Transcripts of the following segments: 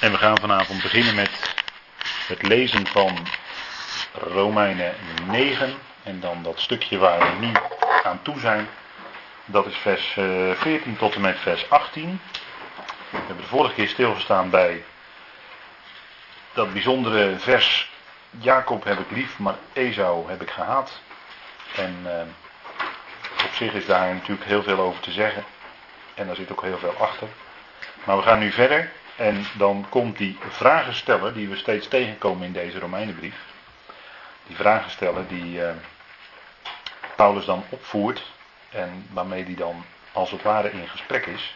En we gaan vanavond beginnen met het lezen van Romeinen 9. En dan dat stukje waar we nu aan toe zijn. Dat is vers 14 eh, tot en met vers 18. We hebben de vorige keer stilgestaan bij dat bijzondere vers. Jacob heb ik lief, maar Esau heb ik gehaat. En eh, op zich is daar natuurlijk heel veel over te zeggen. En daar zit ook heel veel achter. Maar we gaan nu verder en dan komt die vragen stellen die we steeds tegenkomen in deze Romeinenbrief. Die vragen stellen die uh, Paulus dan opvoert en waarmee die dan als het ware in gesprek is.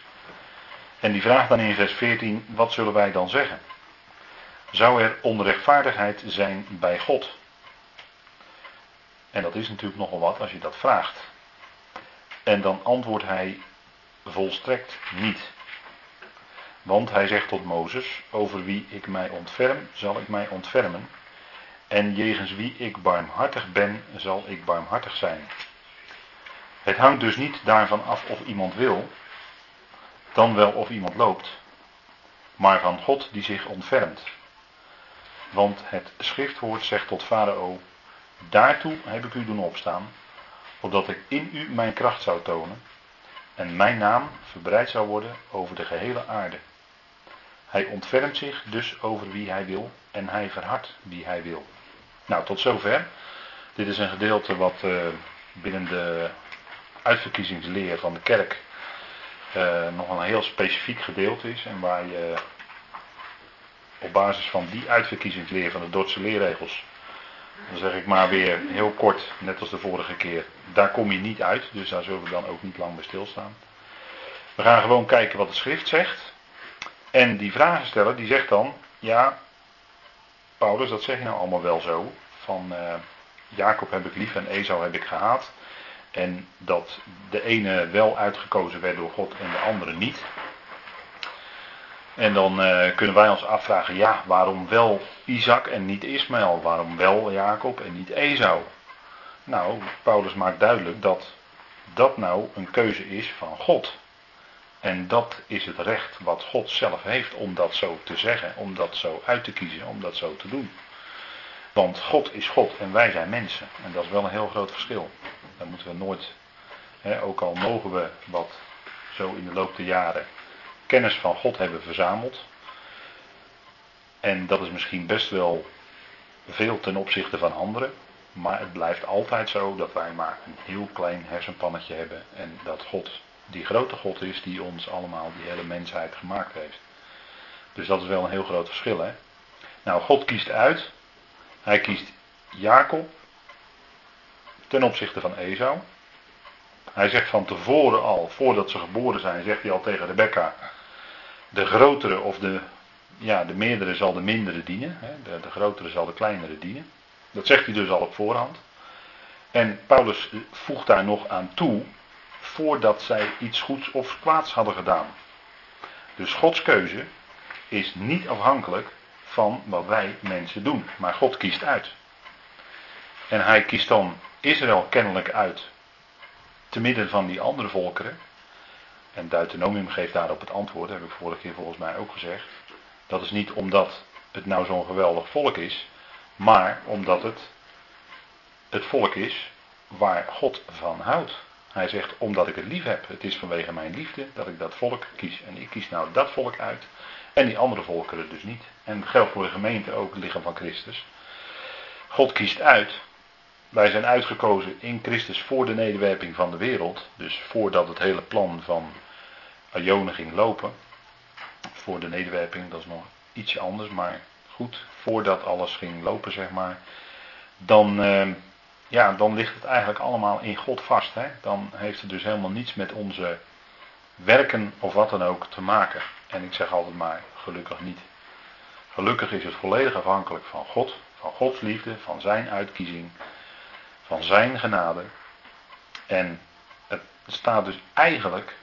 En die vraagt dan in vers 14, wat zullen wij dan zeggen? Zou er onrechtvaardigheid zijn bij God? En dat is natuurlijk nogal wat als je dat vraagt. En dan antwoordt hij volstrekt niet. Want hij zegt tot Mozes: Over wie ik mij ontferm, zal ik mij ontfermen. En jegens wie ik barmhartig ben, zal ik barmhartig zijn. Het hangt dus niet daarvan af of iemand wil, dan wel of iemand loopt, maar van God die zich ontfermt. Want het schriftwoord zegt tot Farao: Daartoe heb ik u doen opstaan, opdat ik in u mijn kracht zou tonen en mijn naam verbreid zou worden over de gehele aarde. Hij ontfermt zich dus over wie hij wil en hij verhardt wie hij wil. Nou, tot zover. Dit is een gedeelte wat uh, binnen de uitverkiezingsleer van de kerk uh, nog een heel specifiek gedeelte is. En waar je op basis van die uitverkiezingsleer van de Dordtse leerregels, dan zeg ik maar weer heel kort, net als de vorige keer, daar kom je niet uit. Dus daar zullen we dan ook niet lang bij stilstaan. We gaan gewoon kijken wat de schrift zegt. En die vragensteller die zegt dan, ja, Paulus, dat zeg je nou allemaal wel zo. Van uh, Jacob heb ik lief en Esau heb ik gehaat. En dat de ene wel uitgekozen werd door God en de andere niet. En dan uh, kunnen wij ons afvragen, ja, waarom wel Isaac en niet Ismaël? Waarom wel Jacob en niet Esau? Nou, Paulus maakt duidelijk dat dat nou een keuze is van God. En dat is het recht wat God zelf heeft om dat zo te zeggen, om dat zo uit te kiezen, om dat zo te doen. Want God is God en wij zijn mensen. En dat is wel een heel groot verschil. Dat moeten we nooit, hè, ook al mogen we wat zo in de loop der jaren kennis van God hebben verzameld. En dat is misschien best wel veel ten opzichte van anderen. Maar het blijft altijd zo dat wij maar een heel klein hersenpannetje hebben. En dat God die grote God is die ons allemaal, die hele mensheid gemaakt heeft. Dus dat is wel een heel groot verschil. Hè? Nou, God kiest uit. Hij kiest Jacob ten opzichte van Esau. Hij zegt van tevoren al, voordat ze geboren zijn, zegt hij al tegen Rebecca: de grotere of de, ja, de meerdere zal de mindere dienen. Hè? De, de grotere zal de kleinere dienen. Dat zegt hij dus al op voorhand. En Paulus voegt daar nog aan toe voordat zij iets goeds of kwaads hadden gedaan. Dus Gods keuze is niet afhankelijk van wat wij mensen doen, maar God kiest uit. En hij kiest dan Israël kennelijk uit, te midden van die andere volkeren. En Deuteronomium geeft daarop het antwoord, dat heb ik vorige keer volgens mij ook gezegd. Dat is niet omdat het nou zo'n geweldig volk is, maar omdat het het volk is waar God van houdt. Hij zegt, omdat ik het lief heb, het is vanwege mijn liefde dat ik dat volk kies. En ik kies nou dat volk uit en die andere volkeren dus niet. En dat geldt voor de gemeente ook, het lichaam van Christus. God kiest uit. Wij zijn uitgekozen in Christus voor de nederwerping van de wereld. Dus voordat het hele plan van Ionen ging lopen. Voor de nederwerping, dat is nog ietsje anders. Maar goed, voordat alles ging lopen, zeg maar. Dan... Eh, ja, dan ligt het eigenlijk allemaal in God vast. Hè? Dan heeft het dus helemaal niets met onze werken of wat dan ook te maken. En ik zeg altijd maar, gelukkig niet. Gelukkig is het volledig afhankelijk van God, van Gods liefde, van Zijn uitkiezing, van Zijn genade. En het staat dus eigenlijk,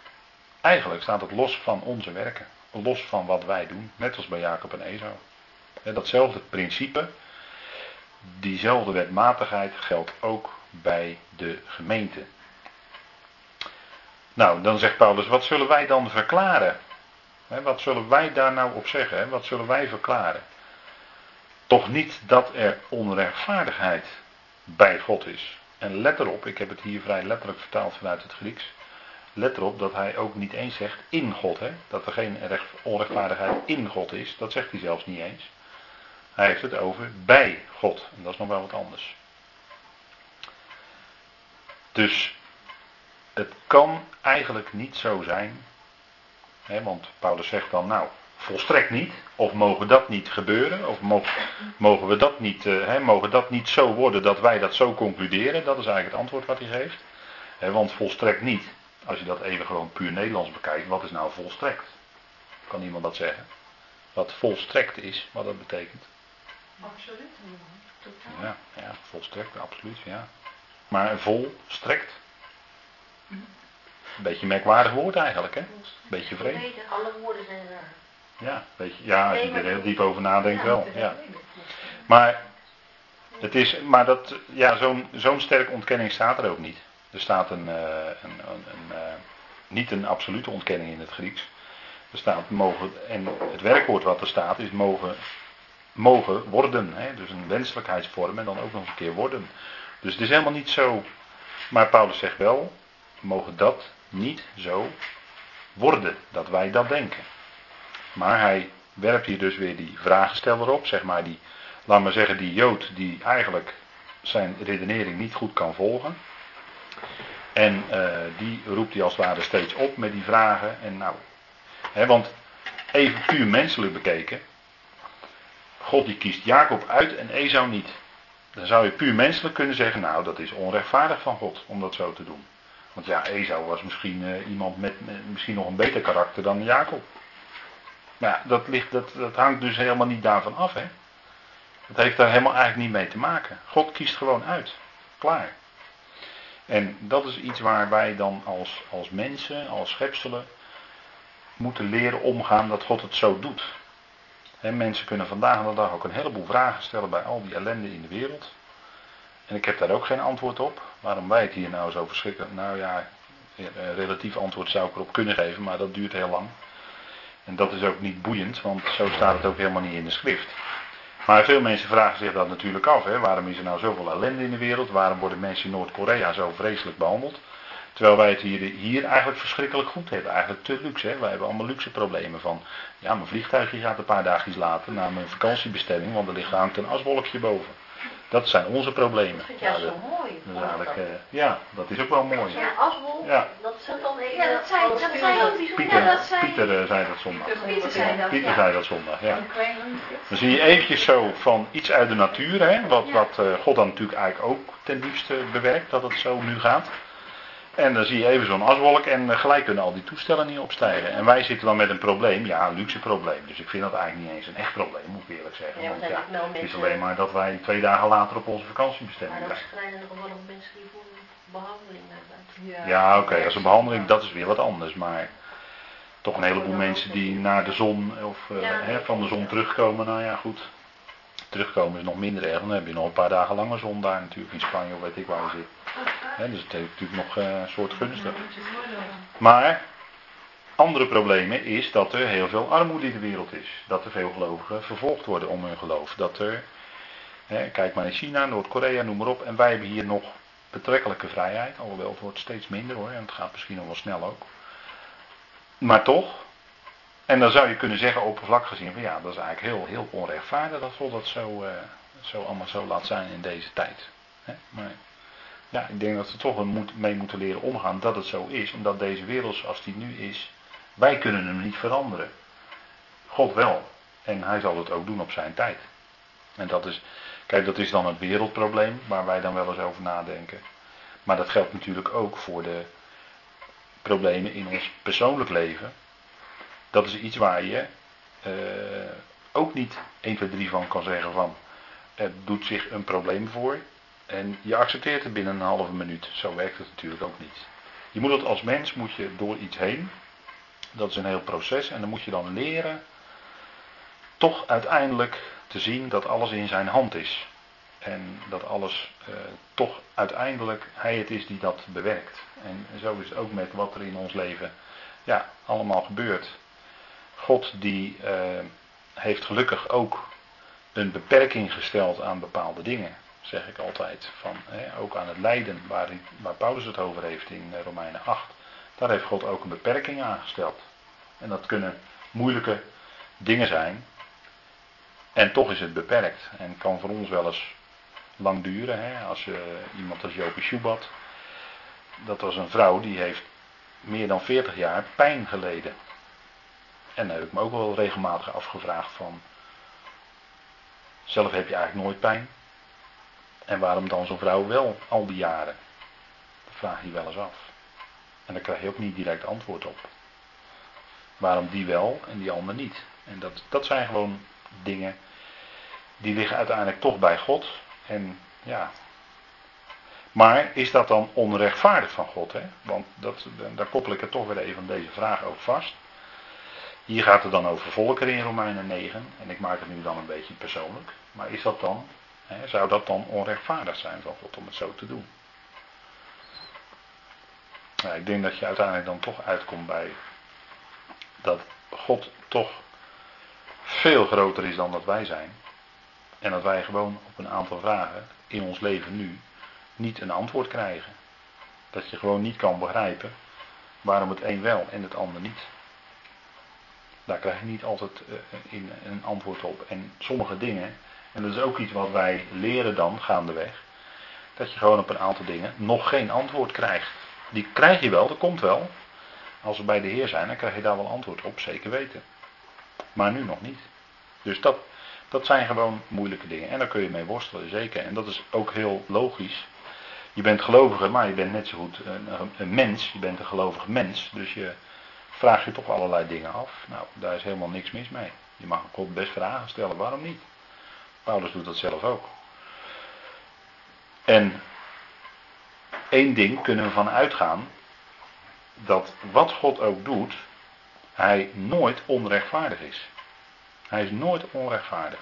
eigenlijk staat het los van onze werken. Los van wat wij doen, net als bij Jacob en Esau. Datzelfde principe, diezelfde wetmatigheid geldt ook bij de gemeente. Nou, dan zegt Paulus, wat zullen wij dan verklaren? wat zullen wij daar nou op zeggen? Wat zullen wij verklaren? Toch niet dat er onrechtvaardigheid bij God is. En let erop, ik heb het hier vrij letterlijk vertaald vanuit het Grieks. Let erop dat hij ook niet eens zegt in God. Dat er geen onrechtvaardigheid in God is. Dat zegt hij zelfs niet eens. Hij heeft het over bij God. En dat is nog wel wat anders. Dus het kan eigenlijk niet zo zijn. Hè, want Paulus zegt dan nou, volstrekt niet. Of mogen dat niet gebeuren? Of mogen, we dat niet, uh, hè, mogen dat niet zo worden dat wij dat zo concluderen? Dat is eigenlijk het antwoord wat hij geeft. Hè, want volstrekt niet. Als je dat even gewoon puur Nederlands bekijkt, wat is nou volstrekt? Kan iemand dat zeggen? Wat volstrekt is, wat dat betekent? Absoluut. Totaal. Ja, ja, volstrekt, absoluut, ja. Maar volstrekt? Een beetje een merkwaardig woord eigenlijk, hè? Een beetje vreemd. Alle woorden zijn raar. Ja, beetje, ja als je er heel diep over nadenkt wel. Ja. Maar, het is, maar dat, ja, zo'n zo'n sterke ontkenning staat er ook niet. Er staat een, uh, een, een, een uh, niet een absolute ontkenning in het Grieks. Er staat mogen, en het werkwoord wat er staat is mogen, mogen worden. Hè? Dus een wenselijkheidsvorm en dan ook nog een keer worden. Dus het is helemaal niet zo. Maar Paulus zegt wel, mogen dat niet zo worden, dat wij dat denken. Maar hij werpt hier dus weer die vragensteller op, zeg maar die, laat maar zeggen, die Jood die eigenlijk zijn redenering niet goed kan volgen. En uh, die roept hij als het ware steeds op met die vragen. En nou, hè, want even puur menselijk bekeken, God die kiest Jacob uit en Esau niet. Dan zou je puur menselijk kunnen zeggen, nou dat is onrechtvaardig van God om dat zo te doen. Want ja, Esau was misschien uh, iemand met, misschien nog een beter karakter dan Jacob. Maar ja, dat, ligt, dat, dat hangt dus helemaal niet daarvan af. Hè? Dat heeft daar helemaal eigenlijk niet mee te maken. God kiest gewoon uit. Klaar. En dat is iets waar wij dan als, als mensen, als schepselen, moeten leren omgaan dat God het zo doet. He, mensen kunnen vandaag de dag ook een heleboel vragen stellen bij al die ellende in de wereld. En ik heb daar ook geen antwoord op. Waarom wij het hier nou zo verschrikkelijk. Nou ja, een relatief antwoord zou ik erop kunnen geven, maar dat duurt heel lang. En dat is ook niet boeiend, want zo staat het ook helemaal niet in de schrift. Maar veel mensen vragen zich dat natuurlijk af. Hè? Waarom is er nou zoveel ellende in de wereld? Waarom worden mensen in Noord-Korea zo vreselijk behandeld? Terwijl wij het hier, hier eigenlijk verschrikkelijk goed hebben. Eigenlijk te luxe. Hè? Wij hebben allemaal luxe problemen van. Ja, mijn vliegtuigje gaat een paar dagjes later naar mijn vakantiebestemming, want er ligt hangt een aswolkje boven. Dat zijn onze problemen. Dat vind jij ja, zo mooi. Dat is eigenlijk, uh, ja, dat is ook wel mooi. Ja, aswolk, Ja. dat zit dan even... Ja, dat zei, dat zei heel bijzonder. Pieter, Ja, dat zei, Pieter eh, zei dat zondag. Pieter zei dat, Pieter ja. zei dat zondag, ja. Dan zie je eventjes zo van iets uit de natuur, hè, wat, Ja. wat eh, God dan natuurlijk eigenlijk ook ten liefste bewerkt, dat het zo nu gaat. En dan zie je even zo'n aswolk en eh, gelijk kunnen al die toestellen niet opstijgen. En wij zitten dan met een probleem, ja, een luxe probleem. Dus ik vind dat eigenlijk niet eens een echt probleem, moet ik eerlijk zeggen. Ja, Want ja, zijn wel het is alleen maar dat wij twee dagen later op onze Maar vakantiebestemming dat zijn. schrijnen er wel nog mensen die voor een behandeling naar buiten. Ja, oké, als een behandeling, dat is weer wat anders. Maar toch een heleboel mensen die naar de zon of eh, Ja. hè, van de zon terugkomen, nou ja, goed. Terugkomen is nog minder erg. Dan heb je nog een paar dagen langer zon daar natuurlijk in Spanje of weet ik waar je zit. Dus het heeft natuurlijk nog eh, een soort gunstig. Maar andere problemen is dat er heel veel armoede in de wereld is. Dat er veel gelovigen vervolgd worden om hun geloof. Dat er, kijk maar in China, Noord-Korea, noem maar op. En wij hebben hier nog betrekkelijke vrijheid. Alhoewel het wordt steeds minder hoor. En het gaat misschien nog wel snel ook. Maar toch. En dan zou je kunnen zeggen oppervlakkig gezien van ja, dat is eigenlijk heel, heel onrechtvaardig dat God dat zo, eh, allemaal zo laat zijn in deze tijd. Maar ja, ik denk dat we toch mee moeten leren omgaan dat het zo is. Omdat deze wereld zoals die nu is, wij kunnen hem niet veranderen. God wel. En hij zal het ook doen op zijn tijd. En dat is, kijk, dat is dan het wereldprobleem waar wij dan wel eens over nadenken. Maar dat geldt natuurlijk ook voor de problemen in ons persoonlijk leven. Dat is iets waar je eh, ook niet 1, 2, 3 van kan zeggen van er doet zich een probleem voor en je accepteert het binnen een halve minuut. Zo werkt het natuurlijk ook niet. Je moet het als mens moet je door iets heen. Dat is een heel proces en dan moet je dan leren toch uiteindelijk te zien dat alles in zijn hand is. En dat alles eh, toch uiteindelijk hij het is die dat bewerkt. En zo is het ook met wat er in ons leven ja, allemaal gebeurt. God die eh, heeft gelukkig ook een beperking gesteld aan bepaalde dingen, zeg ik altijd. Van, hè, ook aan het lijden, waar, waar Paulus het over heeft in eh, Romeinen 8. Daar heeft God ook een beperking aan gesteld. En dat kunnen moeilijke dingen zijn. En toch is het beperkt. En kan voor ons wel eens lang duren. Hè? Als uh, iemand als Jopie Schubat. Dat was een vrouw die heeft meer dan 40 jaar pijn geleden. En daar heb ik me ook wel regelmatig afgevraagd van. Zelf heb je eigenlijk nooit pijn. En waarom dan zo'n vrouw wel al die jaren? Dat vraag je wel eens af. En daar krijg je ook niet direct antwoord op. Waarom die wel en die ander niet? En dat, dat zijn gewoon dingen die liggen uiteindelijk toch bij God. En ja. Maar is dat dan onrechtvaardig van God? Hè? Want dat, daar koppel ik het toch weer even deze vraag ook vast. Hier gaat het dan over volkeren in Romeinen 9. En ik maak het nu dan een beetje persoonlijk. Maar is dat dan, hè, zou dat dan onrechtvaardig zijn van God om het zo te doen? Nou, ik denk dat je uiteindelijk dan toch uitkomt bij dat God toch veel groter is dan dat wij zijn. En dat wij gewoon op een aantal vragen in ons leven nu niet een antwoord krijgen. Dat je gewoon niet kan begrijpen waarom het een wel en het ander niet. Daar krijg je niet altijd eh, een antwoord op. En sommige dingen, en dat is ook iets wat wij leren dan gaandeweg, dat je gewoon op een aantal dingen nog geen antwoord krijgt. Die krijg je wel, dat komt wel. Als we bij de Heer zijn, dan krijg je daar wel antwoord op, zeker weten. Maar nu nog niet. Dus dat, dat zijn gewoon moeilijke dingen. En daar kun je mee worstelen, zeker. En dat is ook heel logisch. Je bent gelovige, maar je bent net zo goed een, een mens. Je bent een gelovig mens. Dus je vraagt je toch allerlei dingen af. Nou, daar is helemaal niks mis mee. Je mag God best vragen stellen, waarom niet? Paulus doet dat zelf ook. En één ding kunnen we van uitgaan. Dat wat God ook doet, hij nooit onrechtvaardig is. Hij is nooit onrechtvaardig.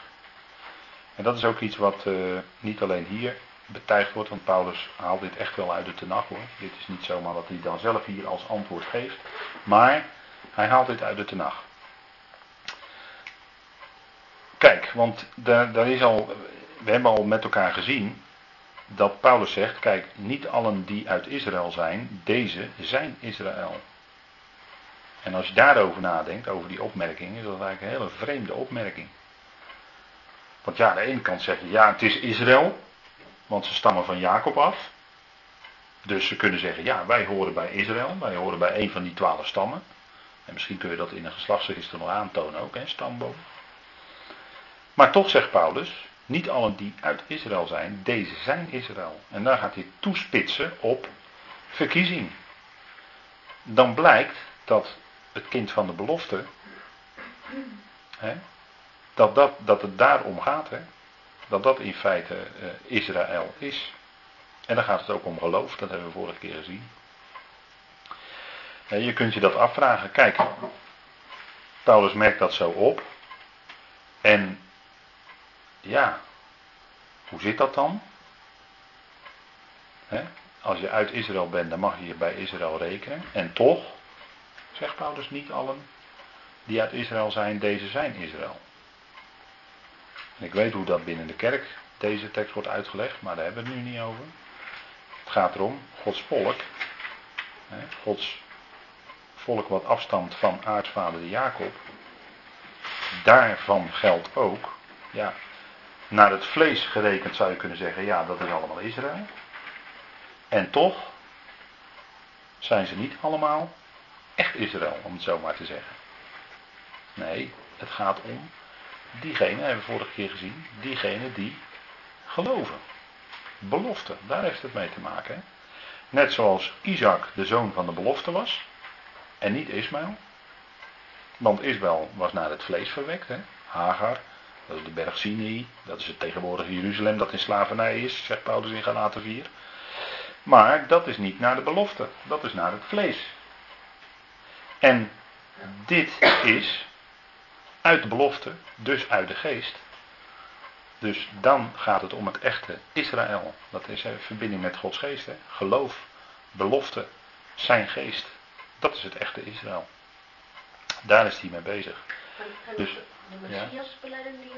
En dat is ook iets wat uh, niet alleen hier betuigd wordt, want Paulus haalt dit echt wel uit de tenag hoor. Dit is niet zomaar wat hij dan zelf hier als antwoord geeft, maar hij haalt dit uit de tenag. Kijk, want daar, daar is al, we hebben al met elkaar gezien dat Paulus zegt, kijk, niet allen die uit Israël zijn, deze zijn Israël. En als je daarover nadenkt, over die opmerking, is dat eigenlijk een hele vreemde opmerking. Want ja, aan de ene kant zeg je, ja, het is Israël, want ze stammen van Jacob af. Dus ze kunnen zeggen, ja, wij horen bij Israël, wij horen bij een van die twaalf stammen. En misschien kun je dat in een geslachtsregister nog aantonen ook, hè, stamboom. Maar toch zegt Paulus, niet allen die uit Israël zijn, deze zijn Israël. En daar gaat hij toespitsen op verkiezing. Dan blijkt dat het kind van de belofte, hè, dat, dat, dat het daarom gaat. Hè, dat dat in feite uh, Israël is. En dan gaat het ook om geloof, dat hebben we vorige keer gezien. je kunt je dat afvragen. Kijk, Paulus merkt dat zo op. En ja, hoe zit dat dan? als je uit Israël bent, dan mag je je bij Israël rekenen. En toch, zegt Paulus, niet allen die uit Israël zijn, deze zijn Israël. Ik weet hoe dat binnen de kerk deze tekst wordt uitgelegd, maar daar hebben we het nu niet over. Het gaat erom, Gods volk, Gods volk wat afstamt van aartsvader Jacob, daarvan geldt ook, ja, naar het vlees gerekend zou je kunnen zeggen, ja, dat is allemaal Israël. En toch zijn ze niet allemaal echt Israël, om het zo maar te zeggen. Nee, het gaat om diegene, hebben we vorige keer gezien, diegene die geloven. Belofte, daar heeft het mee te maken. Hè? Net zoals Isaac de zoon van de belofte was, en niet Ismaël. Want Ismaël was naar het vlees verwekt, hè? Hagar, dat is de berg Sinai, dat is het tegenwoordige Jeruzalem dat in slavernij is, zegt Paulus in Galaten 4. Maar dat is niet naar de belofte, dat is naar het vlees. En dit is uit de belofte, dus uit de geest. Dus dan gaat het om het echte Israël. Dat is in verbinding met Gods geest. Hè? Geloof, belofte, zijn geest. Dat is het echte Israël. Daar is hij mee bezig. En, Dus, de ja. Messias beleiden die.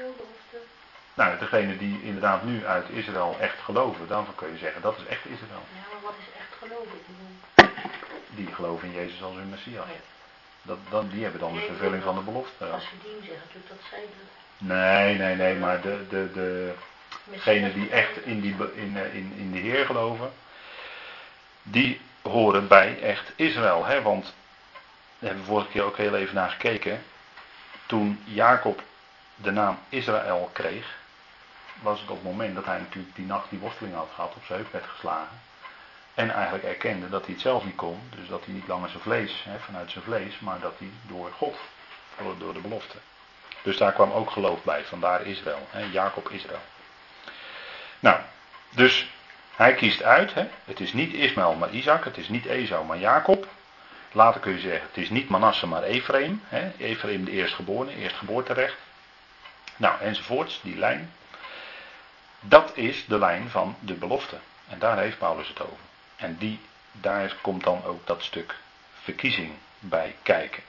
Nou, degene die inderdaad nu uit Israël echt geloven, daarvan kun je zeggen dat is echt Israël. Ja, maar wat is echt bedoel, Die geloven in Jezus als hun Messias. oh ja, Dat, dan, die hebben dan de vervulling van de belofte. als je die zegt natuurlijk dat zij Nee, nee, nee, maar de, de, de, degenen die echt in, die, in, eh, in, in de Heer geloven, die horen bij echt Israël. Hè? Want daar hebben we vorige keer ook heel even naar gekeken. Toen Jacob de naam Israël kreeg, was het op het moment dat hij natuurlijk die nacht die worsteling had gehad, op zijn heup werd geslagen. En eigenlijk erkende dat hij het zelf niet kon. Dus dat hij niet langer zijn vlees, hè, vanuit zijn vlees, maar dat hij door God, door, de belofte. Dus daar kwam ook geloof bij, vandaar Israël, hè, Jacob Israël. Nou, dus hij kiest uit, hè, het is niet Ismaël maar Isaac, het is niet Esau maar Jacob. Later kun je zeggen, het is niet Manasse maar Ephraim, hè, Ephraim de eerstgeborene, eerstgeboorterecht. Nou, enzovoorts, die lijn. Dat is de lijn van de belofte. En daar heeft Paulus het over. En die, daar komt dan ook dat stuk verkiezing bij kijken.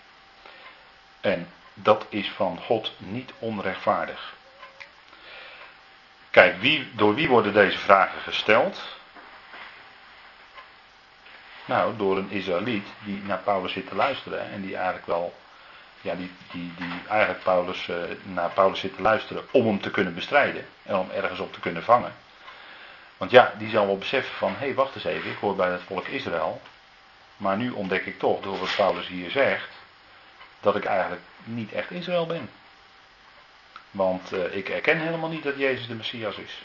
En dat is van God niet onrechtvaardig. Kijk, wie, door wie worden deze vragen gesteld? Nou, door een Israëliet die naar Paulus zit te luisteren en die eigenlijk wel, ja, die, die, die eigenlijk Paulus, eh, naar Paulus zit te luisteren om hem te kunnen bestrijden en om ergens op te kunnen vangen. Want ja, die zal wel beseffen van, hé, hey, wacht eens even, ik hoor bij het volk Israël, maar nu ontdek ik toch, door wat Paulus hier zegt, dat ik eigenlijk niet echt Israël ben. Want eh, ik erken helemaal niet dat Jezus de Messias is.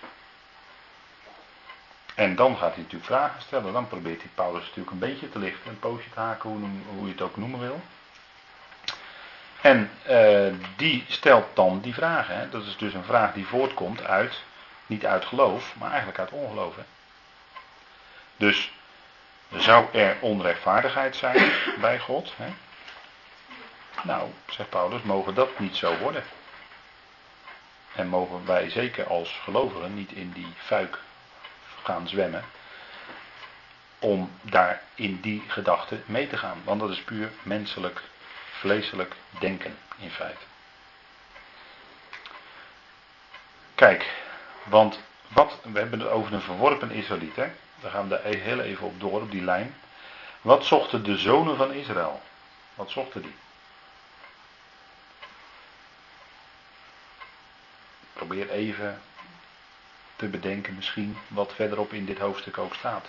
En dan gaat hij natuurlijk vragen stellen. Dan probeert hij Paulus natuurlijk een beetje te lichten, een poosje te haken, hoe, hoe je het ook noemen wil. En eh, die stelt dan die vragen. Dat is dus een vraag die voortkomt uit, niet uit geloof, maar eigenlijk uit ongeloof. Dus zou er onrechtvaardigheid zijn bij God? Hè? Nou, zegt Paulus, mogen dat niet zo worden. En mogen wij zeker als gelovigen niet in die fuik gaan zwemmen. Om daar in die gedachte mee te gaan. Want dat is puur menselijk, vleeselijk denken in feite. Kijk, want wat, we hebben het over een verworpen Israëliet. Hè? Daar gaan we daar heel even op door, op die lijn. Wat zochten de zonen van Israël? Wat zochten die? Probeer even te bedenken misschien wat verderop in dit hoofdstuk ook staat.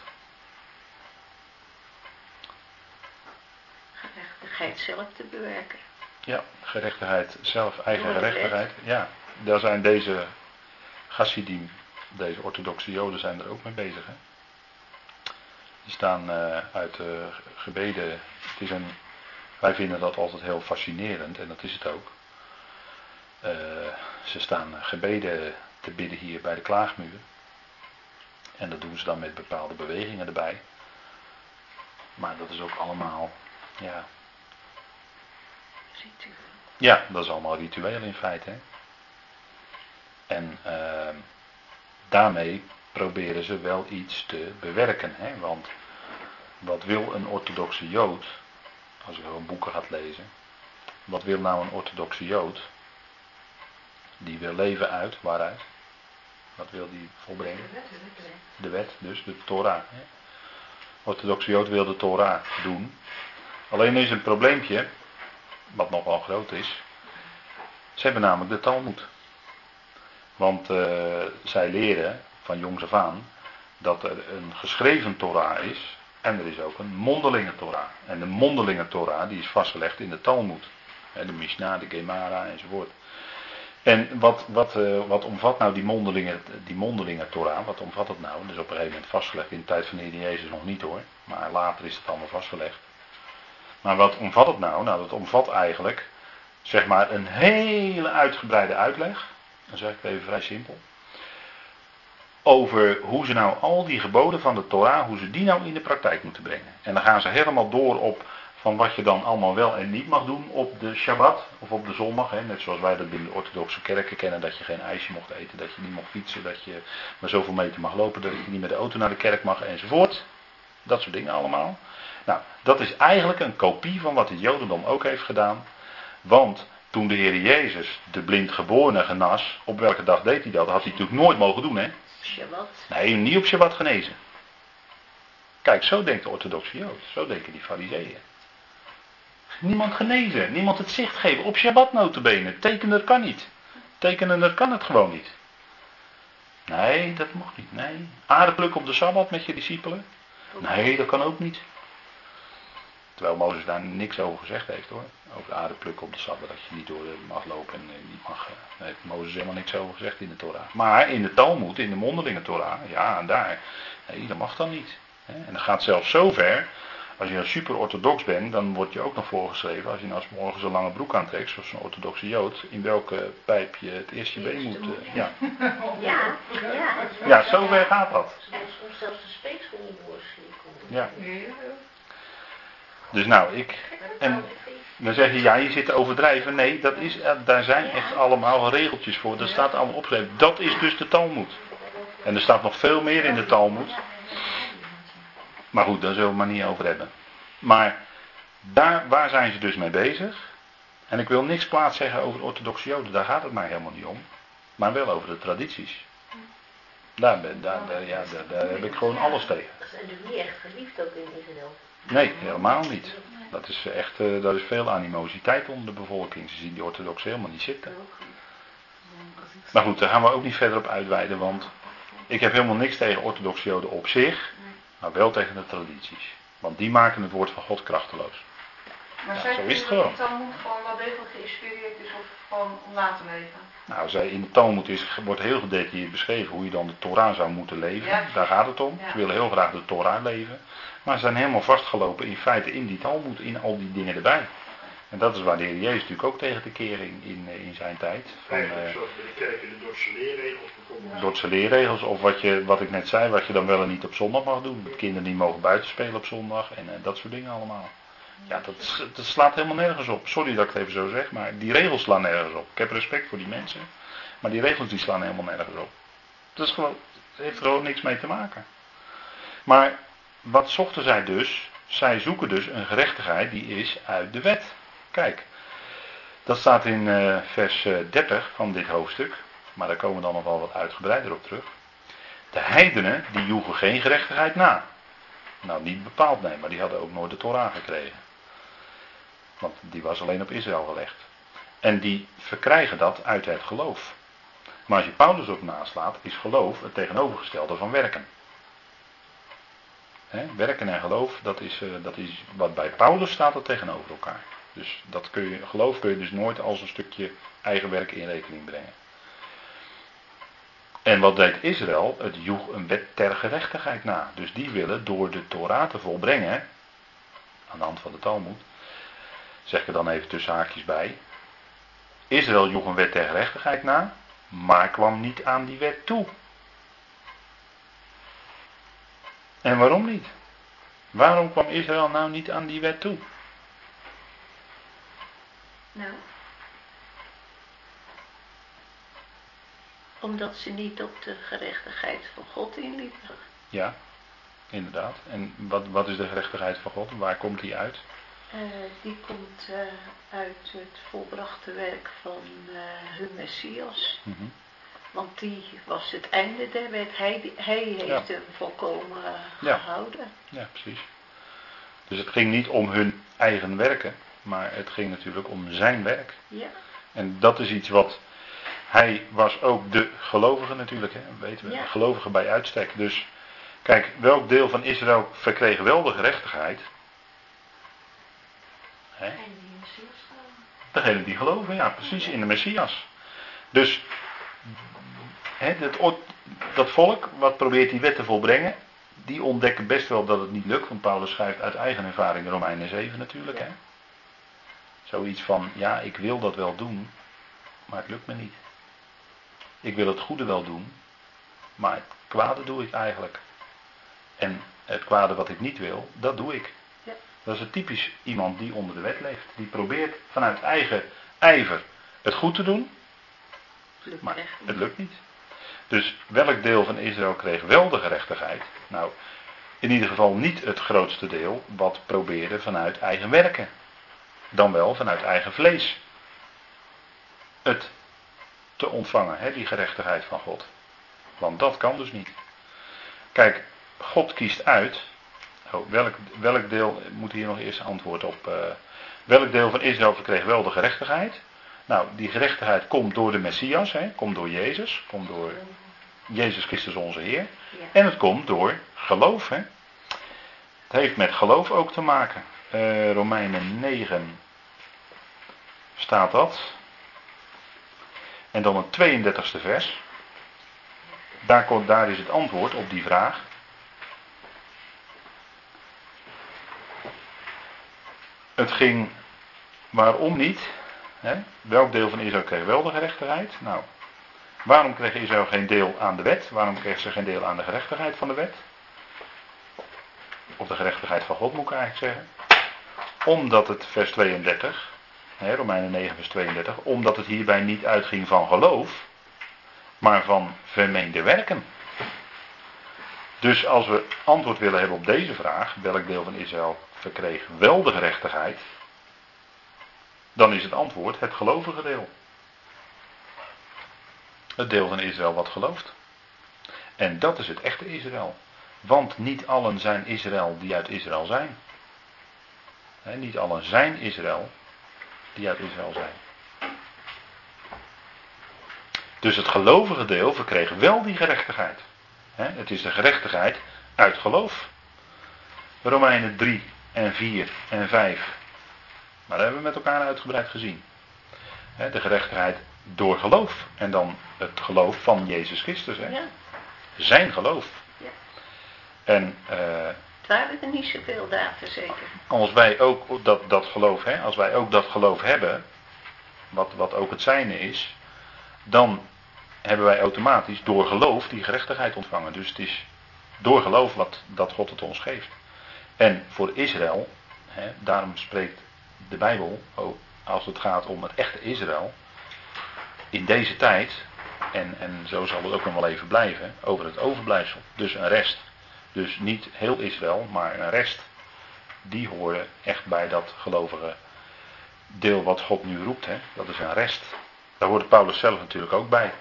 Gerechtigheid zelf te bewerken. Ja, gerechtigheid zelf, eigen gerechtigheid. Ja, daar zijn deze Chassidim, deze orthodoxe joden zijn er ook mee bezig. Hè? Die staan eh, uit de gebeden. Het is een, wij vinden dat altijd heel fascinerend en dat is het ook. Eh, ze staan gebeden te bidden hier bij de klaagmuur. En dat doen ze dan met bepaalde bewegingen erbij. Maar dat is ook allemaal, ja, u. ja, dat is allemaal ritueel in feite. Hè? En ehm, daarmee proberen ze wel iets te bewerken. Hè? Want wat wil een orthodoxe jood, als je gewoon boeken gaat lezen, wat wil nou een orthodoxe jood? Die wil leven uit, waaruit? Wat wil die volbrengen? De wet, dus de Torah. Hè? Orthodoxe jood wil de Torah doen. Alleen is een probleempje, wat nogal groot is. Ze hebben namelijk de Talmud. Want eh, zij leren van jongs af aan dat er een geschreven Torah is en er is ook een mondelinge Torah. En de mondelinge Torah die is vastgelegd in de Talmud. De Mishnah, de Gemara enzovoort. En wat, wat, eh, wat omvat nou die mondelinge, die mondelinge Torah? Wat omvat het nou? Dat is op een gegeven moment vastgelegd. In de tijd van de Heer Jezus nog niet hoor. Maar later is het allemaal vastgelegd. Maar wat omvat het nou? Nou, dat omvat eigenlijk, zeg maar, een hele uitgebreide uitleg. Dan zeg ik het even vrij simpel. Over hoe ze nou al die geboden van de Torah, hoe ze die nou in de praktijk moeten brengen. En dan gaan ze helemaal door op van wat je dan allemaal wel en niet mag doen op de Shabbat of op de zondag. Hè. Net zoals wij dat binnen de orthodoxe kerken kennen, dat je geen ijsje mocht eten, dat je niet mocht fietsen, dat je maar zoveel meter mag lopen, dat je niet met de auto naar de kerk mag enzovoort. Dat soort dingen allemaal. Nou, dat is eigenlijk een kopie van wat het Jodendom ook heeft gedaan. Want toen de Heer Jezus de blindgeborene genas, op welke dag deed hij dat? Had hij natuurlijk nooit mogen doen, hè? Shabbat. Nee, niet op Shabbat genezen. Kijk, zo denkt de orthodoxe Jood. Zo denken die fariseeën. Niemand genezen, niemand het zicht geven. Op Shabbat notabene. Tekenen kan niet. Tekenen dat kan het gewoon niet. Nee, dat mocht niet. Nee. Aardeplukken op de Sabbat met je discipelen? Nee, dat kan ook niet. Terwijl Mozes daar niks over gezegd heeft hoor. Over de aardeplukken op de Sabbat. Dat je niet door mag lopen en eh, niet mag. eh, Daar heeft Mozes helemaal niks over gezegd in de Torah. Maar in de Talmud, in de mondelinge Torah. Ja, en daar. Nee, dat mag dan niet. Hè. En dat gaat zelfs zo ver. Als je een super orthodox bent, dan wordt je ook nog voorgeschreven. Als je nou 's morgens een lange broek aantrekt, zoals een orthodoxe jood. In welke pijp je het eerst je been moet. eh, ja. Ja, ja. ja, zo ver gaat dat. Soms zelfs de doorslikken. Ja. Dus nou, ik. En dan zeg je, ja, je zit te overdrijven. Nee, dat is, eh, daar zijn echt allemaal regeltjes voor. Dat staat allemaal opgeschreven. Dat is dus de Talmud. En er staat nog veel meer in de Talmud. Maar goed, daar zullen we het maar niet over hebben. Maar daar, waar zijn ze dus mee bezig? En ik wil niks plaats zeggen over de orthodoxe Joden, daar gaat het mij helemaal niet om. Maar wel over de tradities. Daar, ben, daar, daar, ja, daar, daar heb ik gewoon alles tegen. Ze zijn natuurlijk niet echt verliefd ook in Israël. Nee, helemaal niet. Dat is echt, daar is veel animositeit onder de bevolking. Ze zien die orthodoxen helemaal niet zitten. Maar goed, daar gaan we ook niet verder op uitweiden, want ik heb helemaal niks tegen orthodoxe joden op zich, maar wel tegen de tradities. Want die maken het woord van God krachteloos. Maar Ja, zij zo is het gewoon. Talmud gewoon wel degelijk geïnspireerd is of gewoon om na te leven. Nou, zij, in de Talmud is, wordt heel gedetailleerd beschreven hoe je dan de Torah zou moeten leven. Ja. Daar gaat het om. Ja. Ze willen heel graag de Torah leven. Maar ze zijn helemaal vastgelopen in feite in die Talmud, in al die dingen erbij. En dat is waar de Heer Jezus natuurlijk ook tegen te keren in, in zijn tijd. Van, Eigenlijk eh, zoals kerk in de Dordtse leerregels bijvoorbeeld. Dordtse leerregels, of wat, je, wat ik net zei, wat je dan wel en niet op zondag mag doen. Dat kinderen niet mogen buiten spelen op zondag en eh, dat soort dingen allemaal. Ja, dat, dat slaat helemaal nergens op. Sorry dat ik het even zo zeg, maar die regels slaan nergens op. Ik heb respect voor die mensen, maar die regels die slaan helemaal nergens op. Dat is gewoon, het heeft er gewoon niks mee te maken. Maar wat zochten zij dus? Zij zoeken dus een gerechtigheid die is uit de wet. Kijk, dat staat in eh, vers eh, 30 van dit hoofdstuk. Maar daar komen we dan nog wel wat uitgebreider op terug. De heidenen, die joegen geen gerechtigheid na. Nou, niet bepaald nee, maar die hadden ook nooit de Torah gekregen. Want die was alleen op Israël gelegd. En die verkrijgen dat uit het geloof. Maar als je Paulus ook naslaat, is geloof het tegenovergestelde van werken. Werken en geloof, dat is, eh, dat is wat bij Paulus staat, dat tegenover elkaar. Dus dat kun je, geloof kun je dus nooit als een stukje eigen werk in rekening brengen. En wat deed Israël? Het joeg een wet ter gerechtigheid na. Dus die willen door de Torah te volbrengen, aan de hand van de Talmud, zeg ik er dan even tussen haakjes bij. Israël joeg een wet ter gerechtigheid na, maar kwam niet aan die wet toe. En waarom niet? Waarom kwam Israël nou niet aan die wet toe? Nou. Omdat ze niet op de gerechtigheid van God inliepen. Ja, inderdaad. En wat, wat is de gerechtigheid van God? Waar komt die uit? Eh, die komt eh, uit het volbrachte werk van eh, hun Messias. Mhm. Want die was het einde der wet. Hij, hij heeft Ja. hem volkomen eh, Ja. gehouden. Ja, precies. Dus het ging niet om hun eigen werken, maar het ging natuurlijk om zijn werk. Ja. En dat is iets wat. Hij was ook de gelovige natuurlijk, hè? weten we. Ja. Gelovige bij uitstek. Dus kijk, welk deel van Israël verkreeg wel de gerechtigheid? Hè? En die Messias gaan. Degene die geloven, ja, precies, in de Messias. Dus dat, dat volk, wat probeert die wet te volbrengen, die ontdekken best wel dat het niet lukt. Want Paulus schrijft uit eigen ervaring Romeinen 7 natuurlijk. Hè. Zoiets van, ja, ik wil dat wel doen, maar het lukt me niet. Ik wil het goede wel doen, maar het kwade doe ik eigenlijk. En het kwade wat ik niet wil, dat doe ik. Ja. Dat is een typisch iemand die onder de wet leeft. Die probeert vanuit eigen ijver het goed te doen, maar het lukt niet. Dus welk deel van Israël kreeg wel de gerechtigheid? Nou, in ieder geval niet het grootste deel wat probeerde vanuit eigen werken. Dan wel vanuit eigen vlees. het te ontvangen, hè, die gerechtigheid van God. Want dat kan dus niet. Kijk, God kiest uit. Oh, welk, welk deel, moet hier nog eerst antwoord op. eh, welk deel van Israël verkreeg wel de gerechtigheid? Nou, die gerechtigheid komt door de Messias, hè, komt door Jezus, komt door Jezus Christus onze Heer. En het komt door geloof. Hè. Het heeft met geloof ook te maken. Eh, Romeinen 9 staat dat. En dan het 32e vers. Daar, komt, daar is het antwoord op die vraag. Het ging waarom niet? Welk deel van Israël kreeg wel de gerechtigheid? Nou, waarom kreeg Israël geen deel aan de wet? Waarom kreeg ze geen deel aan de gerechtigheid van de wet? Of de gerechtigheid van God moet ik eigenlijk zeggen. Omdat het vers 32, hè, Romeinen 9 vers 32, omdat het hierbij niet uitging van geloof, maar van vermeende werken. Dus als we antwoord willen hebben op deze vraag, welk deel van Israël verkreeg wel de gerechtigheid, dan is het antwoord het gelovige deel. Het deel van Israël wat gelooft. En dat is het echte Israël. Want niet allen zijn Israël die uit Israël zijn. Niet allen zijn Israël die uit Israël zijn. Dus het gelovige deel verkreeg wel die gerechtigheid. Het is de gerechtigheid uit geloof. Romeinen 3 en 4 en 5. Maar dat hebben we met elkaar uitgebreid gezien. De gerechtigheid door geloof. En dan het geloof van Jezus Christus. Hè. Ja, Zijn geloof. Ja. En het waren er niet zoveel data zeker. als wij ook dat, dat geloof, hè, als wij ook dat geloof hebben, wat, wat ook het zijne is, dan hebben wij automatisch door geloof die gerechtigheid ontvangen. Dus het is door geloof wat, dat God het ons geeft. En voor Israël, hè, daarom spreekt de Bijbel, ook als het gaat om het echte Israël, in deze tijd, en, en zo zal het ook nog wel even blijven, over het overblijfsel. Dus een rest. Dus niet heel Israël, maar een rest. Die horen echt bij dat gelovige deel wat God nu roept. Hè? Dat is een rest. Daar hoorde Paulus zelf natuurlijk ook bij.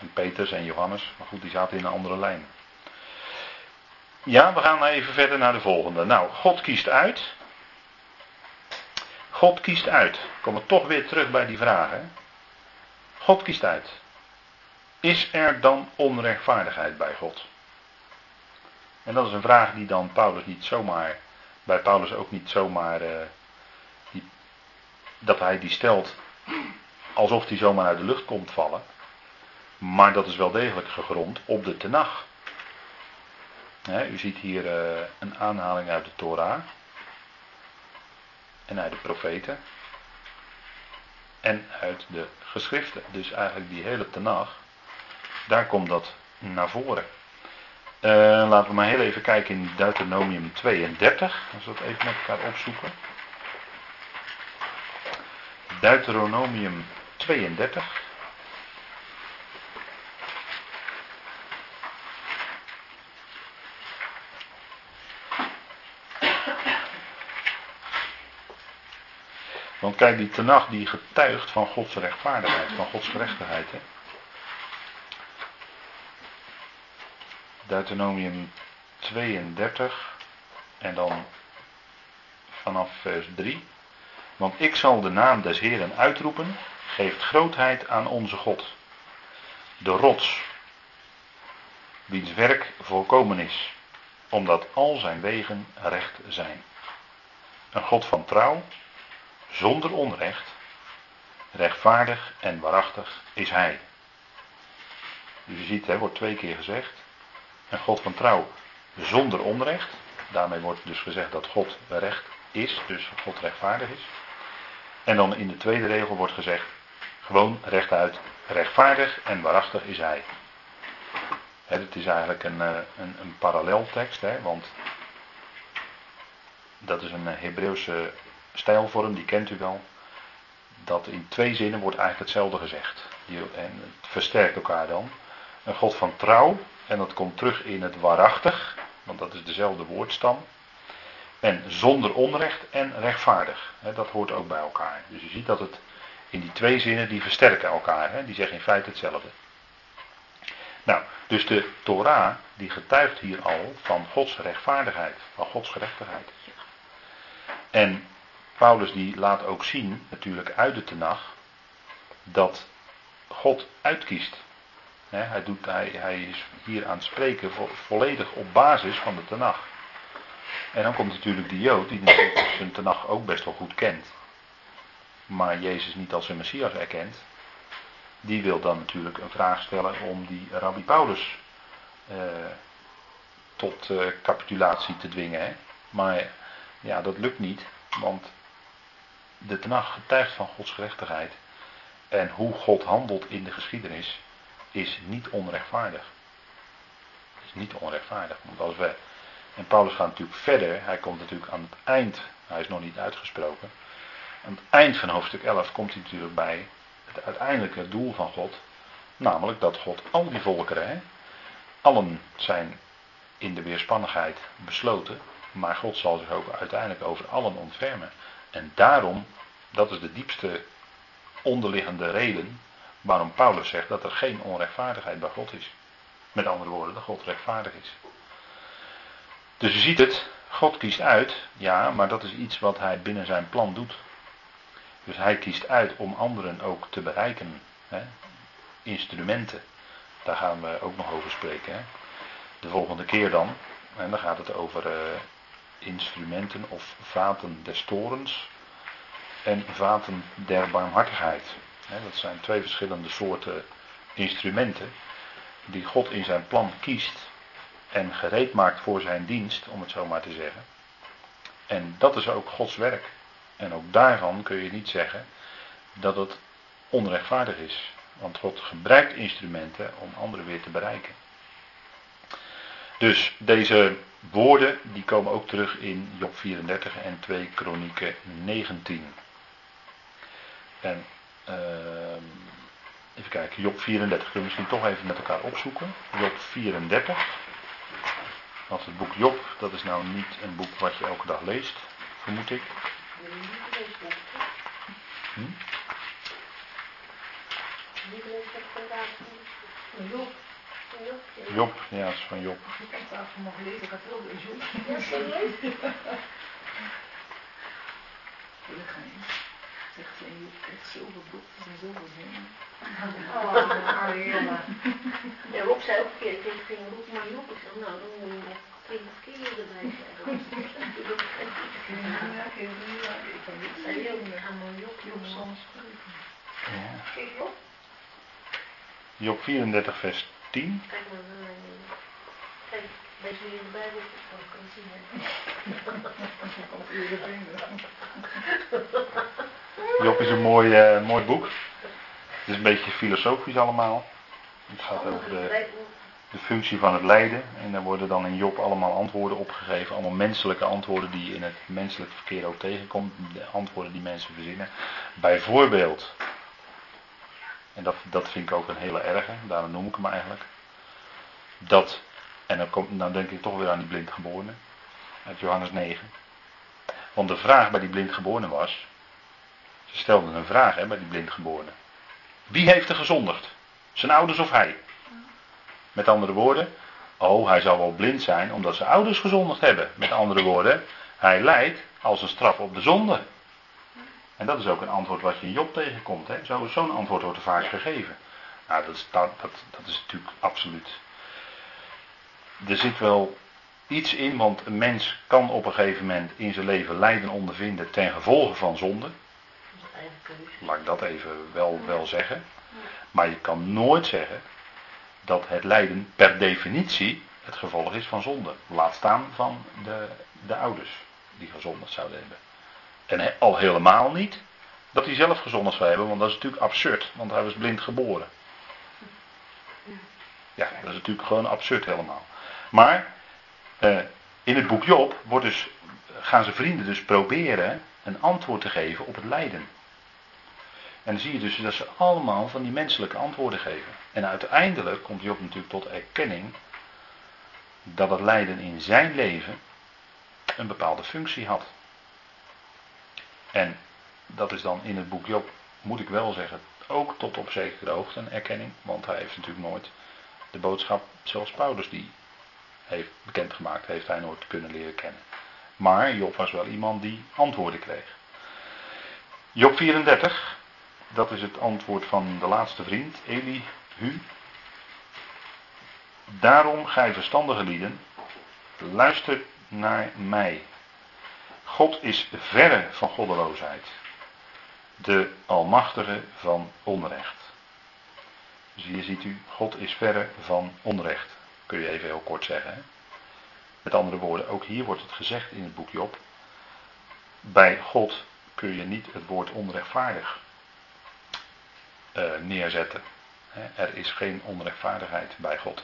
En Petrus en Johannes, maar goed, die zaten in een andere lijn. Ja, we gaan even verder naar de volgende. Nou, God kiest uit. God kiest uit. Ik kom er toch weer terug bij die vraag. Hè? God kiest uit. Is er dan onrechtvaardigheid bij God? En dat is een vraag die dan Paulus niet zomaar, bij Paulus ook niet zomaar, eh, die, dat hij die stelt alsof die zomaar uit de lucht komt vallen. Maar dat is wel degelijk gegrond op de Tenach. Hè, u ziet hier eh, een aanhaling uit de Torah. En uit de profeten. En uit de geschriften. Dus eigenlijk die hele Tenach. Daar komt dat naar voren. Eh, laten we maar heel even kijken in Deuteronomium 32. Als we dat even met elkaar opzoeken. Deuteronomium 32. Want kijk, die tenag die getuigt van Gods rechtvaardigheid, van Gods gerechtigheid. Hè? Deuteronomium 32 en dan vanaf vers 3. Want ik zal de naam des Heeren uitroepen, geeft grootheid aan onze God. De rots, wiens werk volkomen is, omdat al zijn wegen recht zijn. Een God van trouw, zonder onrecht, rechtvaardig en waarachtig is Hij. Dus je ziet, er wordt twee keer gezegd, een God van trouw zonder onrecht. Daarmee wordt dus gezegd dat God recht is, dus God rechtvaardig is. En dan in de tweede regel wordt gezegd, gewoon rechtuit, rechtvaardig en waarachtig is Hij. Het is eigenlijk een, eh, een, een paralleltekst, hè, want dat is een Hebreeuwse stijlvorm, die kent u wel. Dat in twee zinnen wordt eigenlijk hetzelfde gezegd. En het versterkt elkaar dan. Een God van trouw, en dat komt terug in het waarachtig, want dat is dezelfde woordstam. En zonder onrecht en rechtvaardig. Dat hoort ook bij elkaar. Dus je ziet dat het In die twee zinnen die versterken elkaar, die zeggen in feite hetzelfde. Nou, dus de Torah die getuigt hier al van Gods rechtvaardigheid, van Gods gerechtigheid. En Paulus die laat ook zien, natuurlijk uit de Tenach, dat God uitkiest. hij, doet, hij, hij is hier aan het spreken volledig op basis van de Tenach. En dan komt natuurlijk die Jood, die natuurlijk zijn Tenach ook best wel goed kent. Maar Jezus niet als zijn Messias erkent. Die wil dan natuurlijk een vraag stellen om die Rabbi Paulus eh, tot eh, capitulatie te dwingen. Hè? Maar ja, dat lukt niet, want de Tenach getuigt van Gods gerechtigheid. En hoe God handelt in de geschiedenis is niet onrechtvaardig. Is niet onrechtvaardig. Want als we, en Paulus gaat natuurlijk verder, hij komt natuurlijk aan het eind, hij is nog niet uitgesproken. Aan het eind van hoofdstuk 11 komt hij natuurlijk bij het uiteindelijke doel van God. Namelijk dat God al die volkeren, allen zijn in de weerspannigheid besloten. Maar God zal zich ook uiteindelijk over allen ontfermen. En daarom, dat is de diepste onderliggende reden waarom Paulus zegt dat er geen onrechtvaardigheid bij God is. Met andere woorden, dat God rechtvaardig is. Dus je ziet het, God kiest uit, ja, maar dat is iets wat hij binnen zijn plan doet. Dus hij kiest uit om anderen ook te bereiken. Hè? Instrumenten, daar gaan we ook nog over spreken. Hè? De volgende keer dan, en dan gaat het over uh, instrumenten of vaten des torens en vaten der barmhartigheid. Dat zijn twee verschillende soorten instrumenten die God in zijn plan kiest en gereed maakt voor zijn dienst, om het zo maar te zeggen. En dat is ook Gods werk. En ook daarvan kun je niet zeggen dat het onrechtvaardig is. Want God gebruikt instrumenten om anderen weer te bereiken. Dus deze woorden die komen ook terug in Job 34 en 2 Kronieken 19. En uh, even kijken, Job 34 kunnen we misschien toch even met elkaar opzoeken. Job 34. Want het boek Job, dat is nou niet een boek wat je elke dag leest, vermoed ik. Hm? Job. Job, ja, het is van Job. Ik heb het daarvan nog gelezen, ik had wel een Job. Ja, serieus? Zegt ze, je krijgt zoveel boeken en zoveel dingen. Oh, Ariella. Ja, Rob zei ook een keer, ik ging Rob maar Job. Ik zei, nou, dan moet je nog twintig keer erbij zeggen. Ja, ik kan niet Zei je ook, ga maar Job, Job soms. Ja. Kijk Job. Job 34 vers 10. Kijk maar. Kijk, in de Bijbel, dan kan zien. Job is een mooi, uh, mooi boek. Het is een beetje filosofisch allemaal. Het gaat over de, de functie van het lijden. En daar worden dan in Job allemaal antwoorden opgegeven. Allemaal menselijke antwoorden die je in het menselijk verkeer ook tegenkomt. De antwoorden die mensen verzinnen. Bijvoorbeeld. En dat, dat vind ik ook een hele erge. Daarom noem ik hem eigenlijk. Dat. En dan, komt, dan denk ik toch weer aan die blindgeborene. Uit Johannes 9. Want de vraag bij die blindgeborene was. Ze stelden een vraag hè, bij die blindgeborene. Wie heeft er gezondigd? Zijn ouders of hij? Met andere woorden, oh, hij zal wel blind zijn omdat zijn ouders gezondigd hebben. Met andere woorden, hij lijdt als een straf op de zonde. En dat is ook een antwoord wat je in Job tegenkomt. Hè? Zo, zo'n antwoord wordt er vaak gegeven. Nou, dat is, dat, dat, dat is natuurlijk absoluut. Er zit wel iets in, want een mens kan op een gegeven moment in zijn leven lijden ondervinden ten gevolge van zonde. Laat ik dat even wel, wel zeggen. Maar je kan nooit zeggen dat het lijden per definitie het gevolg is van zonde. Laat staan van de, de ouders die gezondigd zouden hebben. En al helemaal niet dat hij zelf gezondigd zou hebben, want dat is natuurlijk absurd, want hij was blind geboren. Ja, dat is natuurlijk gewoon absurd helemaal. Maar eh, in het boek Job wordt dus, gaan zijn vrienden dus proberen een antwoord te geven op het lijden. En dan zie je dus dat ze allemaal van die menselijke antwoorden geven. En uiteindelijk komt Job natuurlijk tot erkenning dat het lijden in zijn leven een bepaalde functie had. En dat is dan in het boek Job moet ik wel zeggen, ook tot op zekere hoogte een erkenning, want hij heeft natuurlijk nooit de boodschap zoals Paulus die heeft bekendgemaakt, heeft hij nooit kunnen leren kennen. Maar Job was wel iemand die antwoorden kreeg. Job 34, dat is het antwoord van de laatste vriend, Eli, Hu. Daarom, gij verstandige lieden, luister naar mij. God is verre van goddeloosheid, de Almachtige van onrecht. Dus hier ziet u, God is verre van onrecht. Kun je even heel kort zeggen. Hè? Met andere woorden, ook hier wordt het gezegd in het boek Job. Bij God kun je niet het woord onrechtvaardig uh, neerzetten. Er is geen onrechtvaardigheid bij God.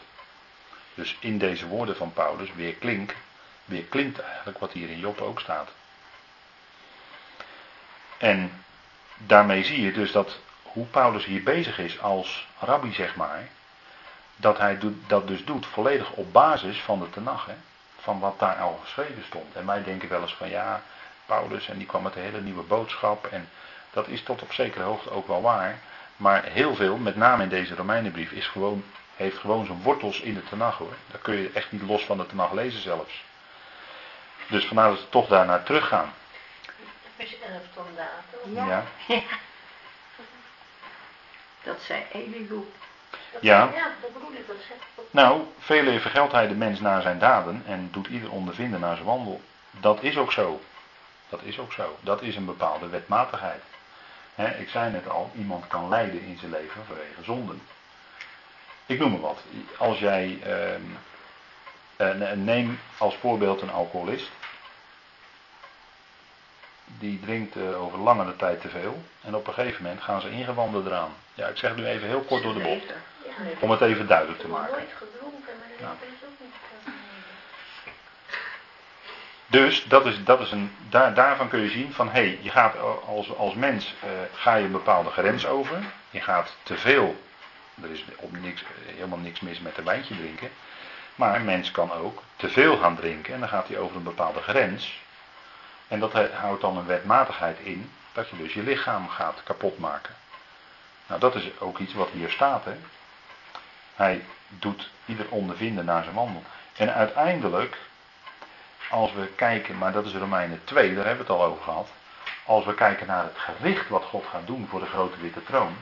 Dus in deze woorden van Paulus weer klinkt, weer klinkt eigenlijk wat hier in Job ook staat. En daarmee zie je dus dat hoe Paulus hier bezig is als rabbi, zeg maar, dat hij dat dus doet volledig op basis van de Tenach, hè, van wat daar al geschreven stond. En wij denken wel eens van ja, Paulus en die kwam met een hele nieuwe boodschap en dat is tot op zekere hoogte ook wel waar. Maar heel veel, met name in deze Romeinenbrief, is gewoon, heeft gewoon zijn wortels in de Tenach hoor. Daar kun je echt niet los van de Tenach lezen zelfs. Dus vandaar dat we toch daar naar teruggaan. Vers 11 stond daar, toch? Ja. ja. Dat zei Elihu. Ja. Ja, dat bedoel ik, dat Nou, vele vergeldt hij de mens naar zijn daden en doet ieder ondervinden naar zijn wandel. Dat is ook zo. Dat is ook zo. Dat is een bepaalde wetmatigheid. ik zei net al, iemand kan lijden in zijn leven vanwege zonden. Ik noem maar wat. Als jij, uh, neem als voorbeeld een alcoholist. Die drinkt uh, over langere tijd te veel. En op een gegeven moment gaan ze ingewanden eraan. Ja, ik zeg nu even heel kort door de bocht. Om het even duidelijk te maken. Ja. Dus dat is, dat is een, daar, daarvan kun je zien van hé, hey, je gaat als, als mens eh, ga je een bepaalde grens over. Je gaat te veel. Er is op niks, helemaal niks mis met een wijntje drinken. Maar een mens kan ook te veel gaan drinken en dan gaat hij over een bepaalde grens. En dat houdt dan een wetmatigheid in dat je dus je lichaam gaat kapotmaken. Nou, dat is ook iets wat hier staat. Hè. Hij doet ieder ondervinden naar zijn wandel. En uiteindelijk als we kijken, maar dat is Romeinen 2, daar hebben we het al over gehad. Als we kijken naar het gericht wat God gaat doen voor de grote witte troon.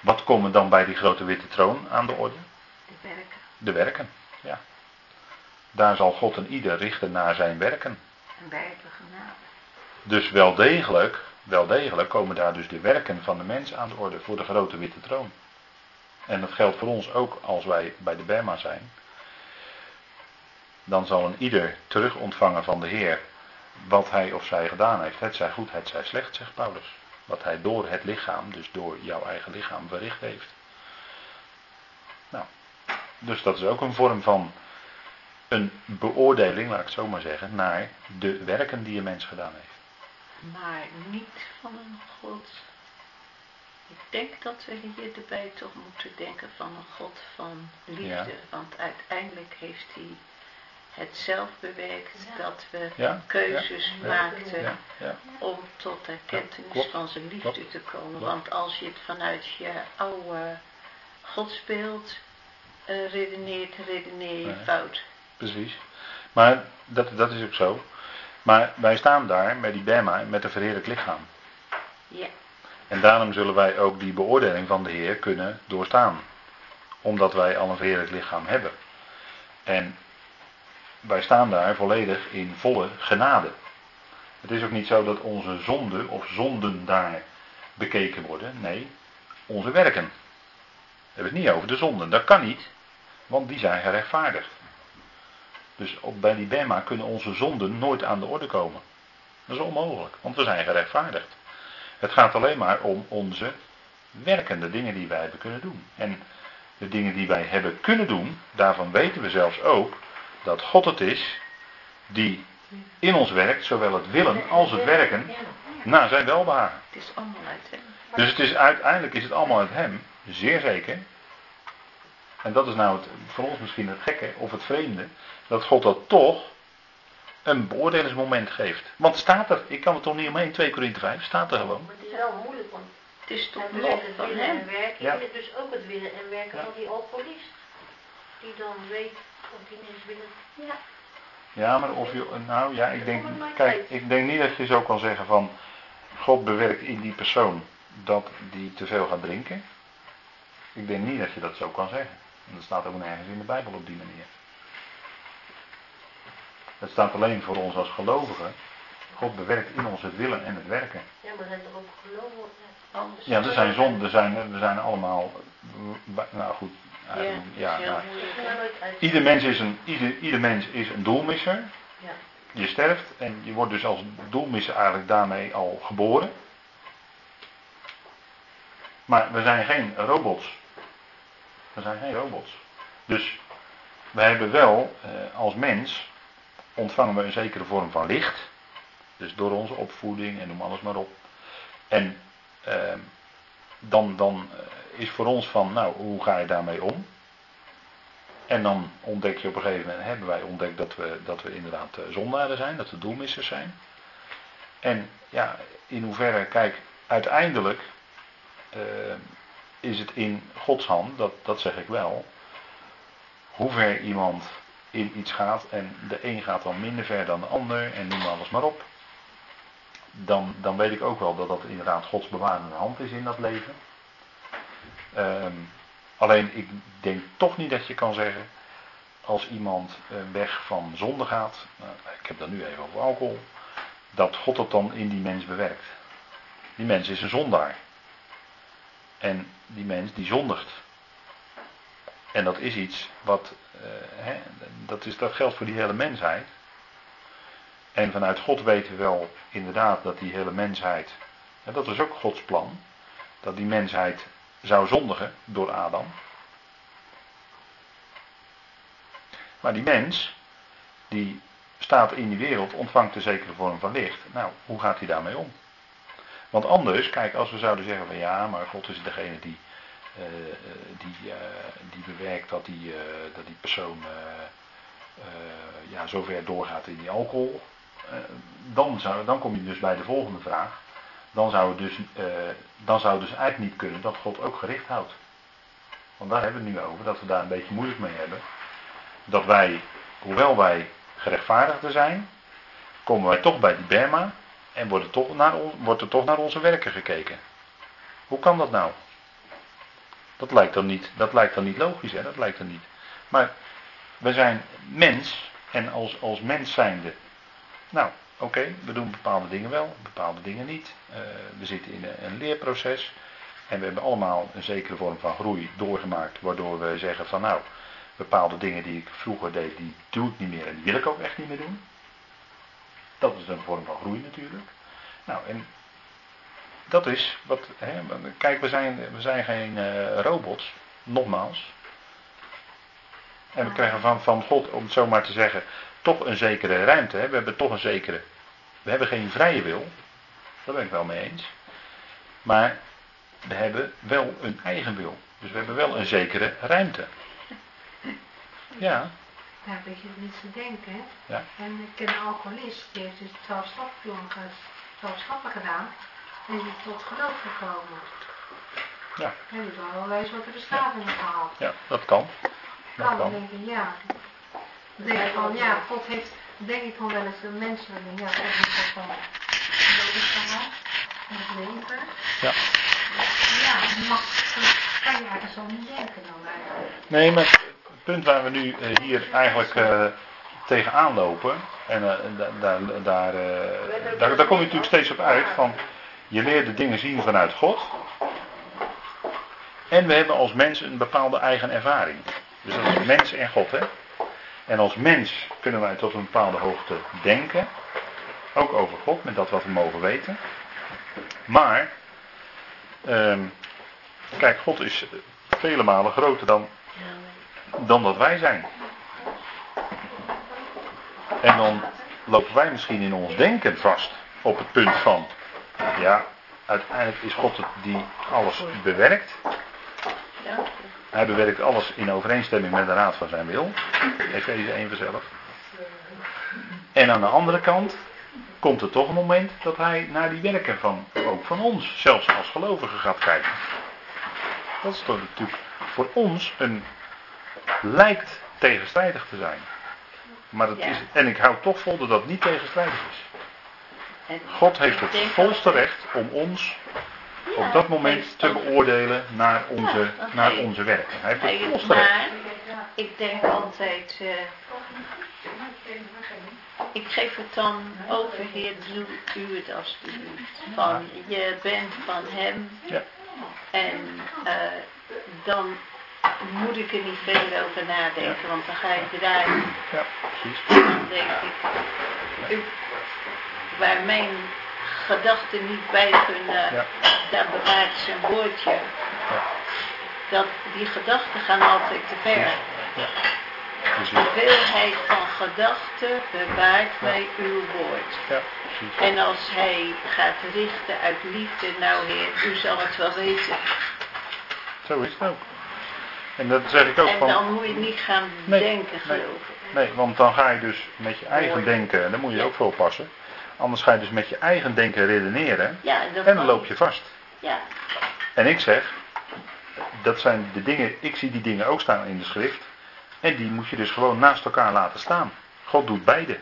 Wat komen dan bij die grote witte troon aan de orde? De werken. De werken. Ja. Daar zal God en ieder richten naar zijn werken. En genade. Dus wel degelijk, wel degelijk komen daar dus de werken van de mens aan de orde voor de grote witte troon. En dat geldt voor ons ook als wij bij de Berma zijn. Dan zal een ieder terug ontvangen van de Heer wat hij of zij gedaan heeft. Het zij goed, het zij slecht, zegt Paulus. Wat hij door het lichaam, dus door jouw eigen lichaam, verricht heeft. Nou, dus dat is ook een vorm van een beoordeling, laat ik het zo maar zeggen, naar de werken die een mens gedaan heeft. Maar niet van een God. Ik denk dat we hier erbij toch moeten denken van een God van liefde. Ja. Want uiteindelijk heeft hij het zelf bewerkt Ja. dat we Ja, keuzes ja, maakten Ja, ja. om tot erkentenis van zijn liefde Klopt. te komen. Klopt. Want als je het vanuit je oude godsbeeld eh, redeneert, redeneer je Nee. fout. Precies. Maar dat, dat is ook zo. Maar wij staan daar met die Bema met een verheerlijk lichaam. Ja, En daarom zullen wij ook die beoordeling van de Heer kunnen doorstaan. Omdat wij al een verheerlijk lichaam hebben. En wij staan daar volledig in volle genade. Het is ook niet zo dat onze zonden of zonden daar bekeken worden. Nee, onze werken. We hebben het niet over de zonden. Dat kan niet, want die zijn gerechtvaardigd. Dus op, bij die Bema kunnen onze zonden nooit aan de orde komen. Dat is onmogelijk, want we zijn gerechtvaardigd. Het gaat alleen maar om onze werkende dingen die wij hebben kunnen doen. En de dingen die wij hebben kunnen doen, daarvan weten we zelfs ook dat God het is die in ons werkt, zowel het willen als het werken, naar zijn welbehagen. het is allemaal uit hem. Dus het is, uiteindelijk is het allemaal uit hem, zeer zeker. En dat is nou het, voor ons misschien het gekke of het vreemde, dat God dat toch een beoordelingsmoment geeft. Want staat er, ik kan het toch niet omheen, 2 Korinthe 5, staat er gewoon. Maar het is wel moeilijk, want Het is toch hij het van willen hem. en werken. Ja. Je weet dus ook het willen en werken Ja. van die alcoholist. Die dan weet dat die mensen willen. Ja, Ja, maar of je, nou ja, ik denk, kijk, ik denk niet dat je zo kan zeggen van, God bewerkt in die persoon dat die te veel gaat drinken. Ik denk niet dat je dat zo kan zeggen. En dat staat ook nergens in de Bijbel op die manier. Het staat alleen voor ons als gelovigen. God bewerkt in ons het willen en het werken. ja maar is toch ook geloven. Anders Ja, er zijn zonden, er zijn, er zijn allemaal, nou goed, Ja, ja, uit. ieder mens is een, ieder, ieder mens is een doelmisser. Ja. Je sterft en je wordt dus als doelmisser eigenlijk daarmee al geboren. Maar we zijn geen robots. We zijn geen robots. Dus we hebben wel, eh, als mens, ontvangen we een zekere vorm van licht. Dus door onze opvoeding en noem alles maar op. En eh, dan, dan eh, is voor ons van, nou, hoe ga je daarmee om? En dan ontdek je op een gegeven moment, hebben wij ontdekt dat we, dat we inderdaad eh, zondaren zijn, dat we doelmissers zijn. En ja, in hoeverre, kijk, uiteindelijk eh, is het in Gods hand, dat, dat zeg ik wel, hoe ver iemand in iets gaat en de een gaat dan minder ver dan de ander en noem alles maar op. Dan, dan weet ik ook wel dat dat inderdaad Gods bewarende hand is in dat leven. Ehm, alleen ik denk toch niet dat je kan zeggen, als iemand een weg van zonde gaat, nou, ik heb dat nu even over alcohol, dat God het dan in die mens bewerkt. Die mens is een zondaar. En die mens die zondigt. En dat is iets wat, eh, hè, dat, is, dat geldt voor die hele mensheid. En vanuit God weten we wel inderdaad dat die hele mensheid, en dat is ook Gods plan, dat die mensheid zou zondigen door Adam. Maar die mens, die staat in die wereld, ontvangt een zekere vorm van licht. Nou, hoe gaat hij daarmee om? Want anders, kijk, als we zouden zeggen van ja, maar God is degene die, die, eh, die bewerkt dat die, eh, dat die persoon eh, eh, ja, zover doorgaat in die alcohol. eh, dan, zou, dan kom je dus bij de volgende vraag. Dan zou, het dus, eh, dan zou dus eigenlijk niet kunnen dat God ook gericht houdt. Want daar hebben we het nu over, dat we daar een beetje moeilijk mee hebben. Dat wij, hoewel wij gerechtvaardigden zijn, komen wij toch bij die Berma en wordt er toch naar, wordt er toch naar onze werken gekeken. Hoe kan dat nou? Dat lijkt dan niet, dat lijkt dan niet logisch, hè? Dat lijkt dan niet. Maar we zijn mens en als, als mens zijnde, nou oké, we doen bepaalde dingen wel, bepaalde dingen niet. Eh, we zitten in een, een leerproces en we hebben allemaal een zekere vorm van groei doorgemaakt, waardoor we zeggen van nou, bepaalde dingen die ik vroeger deed, die doe ik niet meer en die wil ik ook echt niet meer doen. Dat is een vorm van groei natuurlijk. Nou, en dat is wat. Hè, kijk, we zijn, we zijn geen eh, robots, nogmaals. En we krijgen van, van God, om het zo maar te zeggen, toch een zekere ruimte. Hè. We hebben toch een zekere. We hebben geen vrije wil. Daar ben ik wel mee eens. Maar we hebben wel een eigen wil. Dus we hebben wel een zekere ruimte. Ja, Ja, een beetje niet te denken. hè. Ja. En ik ken een alcoholist, die heeft dus 12 stappen, 12 stappen gedaan. En die tot geloof gekomen. Ja. En die heeft wel allerlei soorten beschavingen gehad. ja, dat kan. Dat Dan kan. denk ik, ja. Dan denk ik van, ja, God heeft, denk ik van wel eens de mensen, ja, God heeft dat van leven gehad. En het leven. Ja. Ja, mag, kan je eigenlijk zo niet denken dan eigenlijk. Nee, maar het punt waar we nu eh, hier eigenlijk eh, tegenaan lopen, en da- daar, daar, eh, daar, daar kom je natuurlijk steeds op uit, van je leert de dingen zien vanuit God. En we hebben als mens een bepaalde eigen ervaring. Dus dat is mens en God, hè. En als mens kunnen wij tot een bepaalde hoogte denken, ook over God, met dat wat we mogen weten. Maar, ehm, kijk, God is vele malen groter dan dan dat wij zijn. En dan lopen wij misschien in ons denken vast op het punt van, ja, uiteindelijk is God het die alles bewerkt. Hij bewerkt alles in overeenstemming met de raad van zijn wil. Efeze 1 vanzelf. En aan de andere kant komt er toch een moment dat hij naar die werken van, ook van ons, zelfs als gelovigen gaat kijken. Dat is toch natuurlijk voor ons een, lijkt tegenstrijdig te zijn. Maar Ja. is, en ik hou toch vol dat dat niet tegenstrijdig is. God heeft ik het volste recht om ons op dat moment te beoordelen naar onze, naar onze werken. Hij heeft het volste recht. maar ik denk altijd, eh, ik geef het dan over, Heer, doe u het alstublieft. Van, je bent van hem Ja. en eh, dan moet ik er niet verder over nadenken, want dan ga je draaien. Ja, precies. En dan denk ik, u, waar mijn gedachten niet bij kunnen, Ja. daar bewaart zijn woordje. Ja. Dat die gedachten gaan altijd te ver. De veelheid van gedachten bewaart bij uw woord. En als hij gaat richten uit liefde, nou heer, u zal het wel weten. Zo is het ook. En dat zeg ik ook En van. dan moet je niet gaan Nee, denken, geloof ik. Nee, want dan ga je dus met je eigen denken, en daar moet je ook voor oppassen. Anders ga je dus met je eigen denken redeneren Ja, en, dat en dan loop je vast. Ja, En ik zeg, dat zijn de dingen, ik zie die dingen ook staan in de schrift. En die moet je dus gewoon naast elkaar laten staan. God doet beide.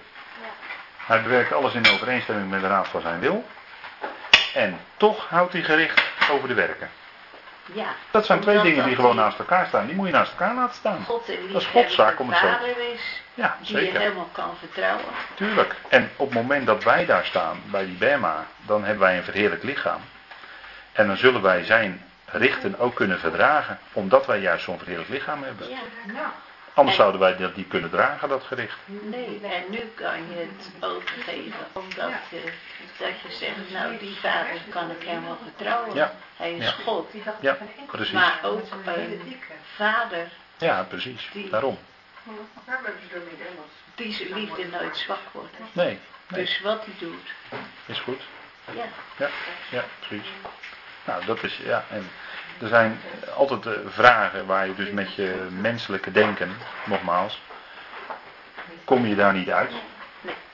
Hij bewerkt alles in overeenstemming met de raad van zijn wil. En toch houdt hij gericht over de werken. Ja. Dat zijn twee dingen die gewoon naast elkaar staan. Die moet je naast elkaar laten staan. God Dat is Gods zaak om het zo- vader is, Ja, die je zeker. helemaal kan vertrouwen. Tuurlijk. En op het moment dat wij daar staan, bij die Bema, dan hebben wij een verheerlijk lichaam. En dan zullen wij zijn richten ook kunnen verdragen, omdat wij juist zo'n verheerlijk lichaam hebben. Ja, Anders En- zouden wij dat niet kunnen dragen, dat gericht. nee, en nu kan je het overgeven, omdat eh, dat je zegt, nou die vader kan ik helemaal vertrouwen. Ja. Hij is Ja. God, Ja, precies. maar ook een vader Ja, precies. Daarom. die zijn liefde nooit zwak wordt. Nee, nee, Dus wat hij doet, is goed. ja. Ja, ja, precies. Nou, dat is, ja, en er zijn altijd eh, vragen waar je dus met je menselijke denken, nogmaals, kom je daar niet uit.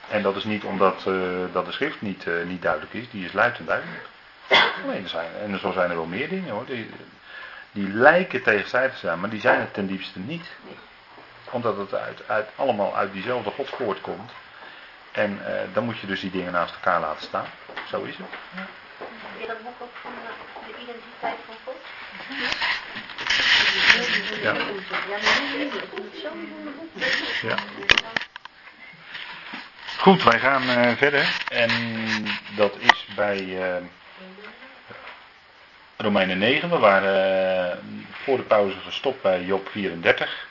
En dat is niet omdat eh, dat de schrift niet, eh, niet duidelijk is, die is luid en duidelijk. Nee, er zijn, en zo zijn er wel meer dingen hoor, die, die lijken tegenstrijdig te zijn, maar die zijn het ten diepste niet. Omdat het uit, uit, allemaal uit diezelfde God voortkomt. En dan moet je dus die dingen naast elkaar laten staan. Zo is het. Dat boek ook van de identiteit van God? Ja. Ja. Goed, wij gaan eh, verder. En dat is bij eh, Romeinen 9. We waren eh, voor de pauze gestopt bij Job 34.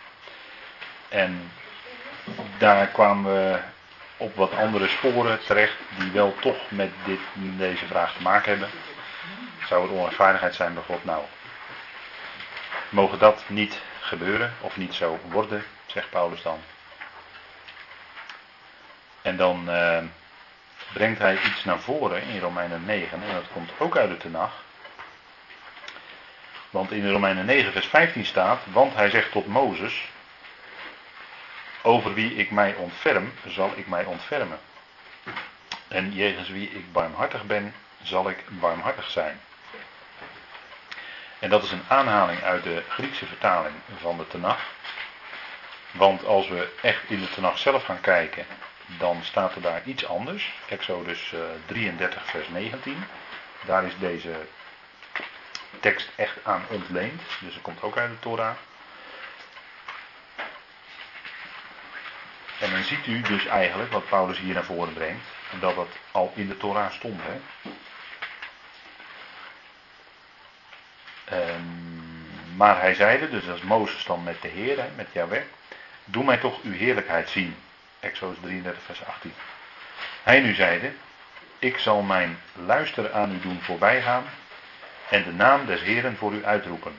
En daar kwamen we op wat andere sporen terecht die wel toch met dit, deze vraag te maken hebben. Zou het onrechtvaardigheid zijn bij God? Nou, mogen dat niet gebeuren of niet zo worden, zegt Paulus dan. En dan eh, brengt hij iets naar voren in Romeinen 9 en dat komt ook uit de Tenach. Want in Romeinen 9 vers 15 staat, want hij zegt tot Mozes, over wie ik mij ontferm, zal ik mij ontfermen. En jegens wie ik barmhartig ben, zal ik barmhartig zijn. En dat is een aanhaling uit de Griekse vertaling van de Tenach. Want als we echt in de Tenach zelf gaan kijken, dan staat er daar iets anders. Exodus eh, 33 vers 19. Daar is deze tekst echt aan ontleend. Dus dat komt ook uit de Torah. En dan ziet u dus eigenlijk wat Paulus hier naar voren brengt. Dat dat al in de Torah stond. Hè? Ehm, maar hij zeide, dus als Mozes dan met de Heer, hè, met Yahweh. Doe mij toch uw heerlijkheid zien. Exodus 33 vers 18. Hij nu zeide, ik zal mijn luister aan u doen voorbijgaan en de naam des Heeren voor u uitroepen.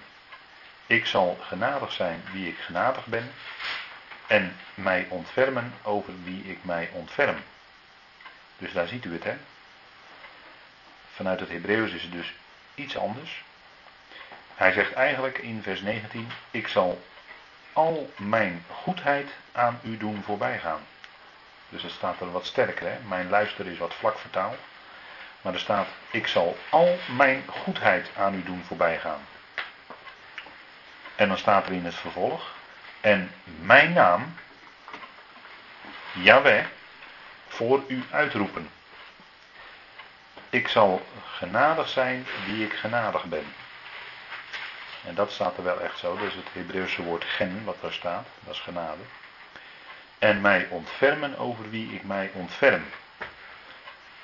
Ik zal genadig zijn wie ik genadig ben en mij ontfermen over wie ik mij ontferm. Dus daar ziet u het, hè. Vanuit het Hebreeuws is het dus iets anders. Hij zegt eigenlijk in vers 19, ik zal al mijn goedheid aan u doen voorbijgaan. Dus het staat er wat sterker. Hè? Mijn luister is wat vlak vertaald. Maar er staat, ik zal al mijn goedheid aan u doen voorbijgaan. En dan staat er in het vervolg, en mijn naam, Yahweh, voor u uitroepen. Ik zal genadig zijn wie ik genadig ben. En dat staat er wel echt zo. Is het Hebreeuwse woord gen wat daar staat. Dat is genade. En mij ontfermen over wie ik mij ontferm.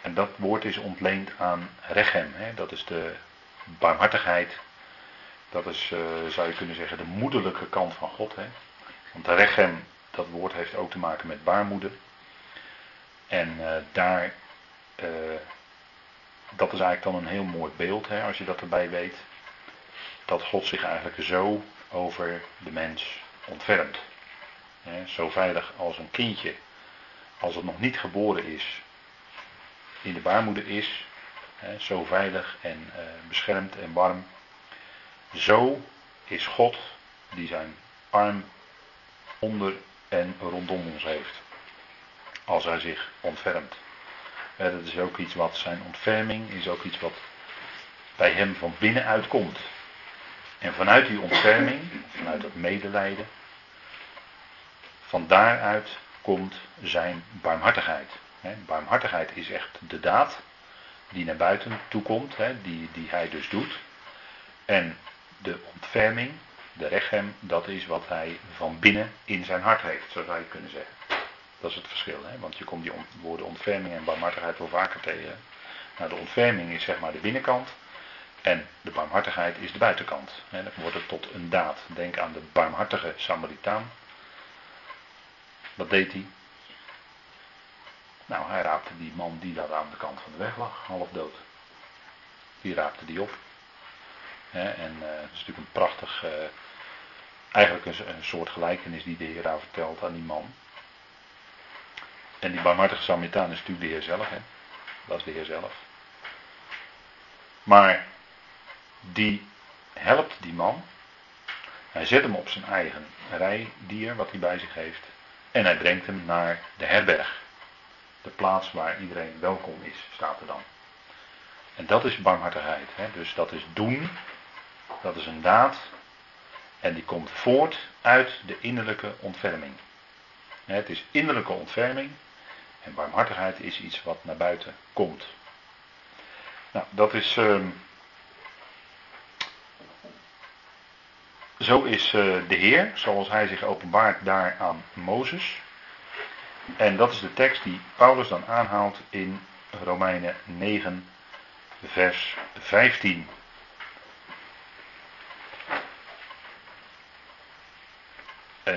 En dat woord is ontleend aan rechem. Hè? Dat is de barmhartigheid. Dat is, uh, zou je kunnen zeggen, de moederlijke kant van God. Hè? Want rechem, dat woord heeft ook te maken met baarmoeder. En uh, daar, uh, dat is eigenlijk dan een heel mooi beeld, hè, als je dat erbij weet. Dat God zich eigenlijk zo over de mens ontfermt. Hè, zo veilig als een kindje, als het nog niet geboren is, in de baarmoeder is. Hè, zo veilig en uh, beschermd en warm. Zo is God die zijn arm onder en rondom ons heeft als hij zich ontfermt. dat is ook iets wat zijn ontferming is ook iets wat bij hem van binnenuit komt. En vanuit die ontferming, vanuit dat medelijden, van daaruit komt zijn barmhartigheid. barmhartigheid is echt de daad die naar buiten toekomt, die, die hij dus doet. En de ontferming, de rechem, dat is wat hij van binnen in zijn hart heeft, zo zou je kunnen zeggen. Dat is het verschil, hè? want je komt die woorden ontferming en barmhartigheid wel vaker tegen. Nou, de ontferming is zeg maar de binnenkant en de barmhartigheid is de buitenkant. Hè? Dan wordt het tot een daad. Denk aan de barmhartige Samaritaan. Wat deed hij? Nou, hij raapte die man die daar aan de kant van de weg lag, half dood. Die raapte die op. En uh, dat is natuurlijk een prachtig, uh, eigenlijk een, soort gelijkenis die de Heer daar vertelt aan die man. En die barmhartige Samaritaan is natuurlijk de Heer zelf. Hè? Dat is de Heer zelf. Maar die helpt die man. Hij zet hem op zijn eigen rijdier, wat hij bij zich heeft. En hij brengt hem naar de herberg. De plaats waar iedereen welkom is, staat er dan. En dat is barmhartigheid. Hè? Dus dat is doen. Dat is een daad. En die komt voort uit de innerlijke ontferming. Het is innerlijke ontferming en barmhartigheid is iets wat naar buiten komt. Nou, dat is. Uh, zo is uh, de Heer, zoals hij zich openbaart daar aan Mozes. En dat is de tekst die Paulus dan aanhaalt in Romeinen 9, vers 15.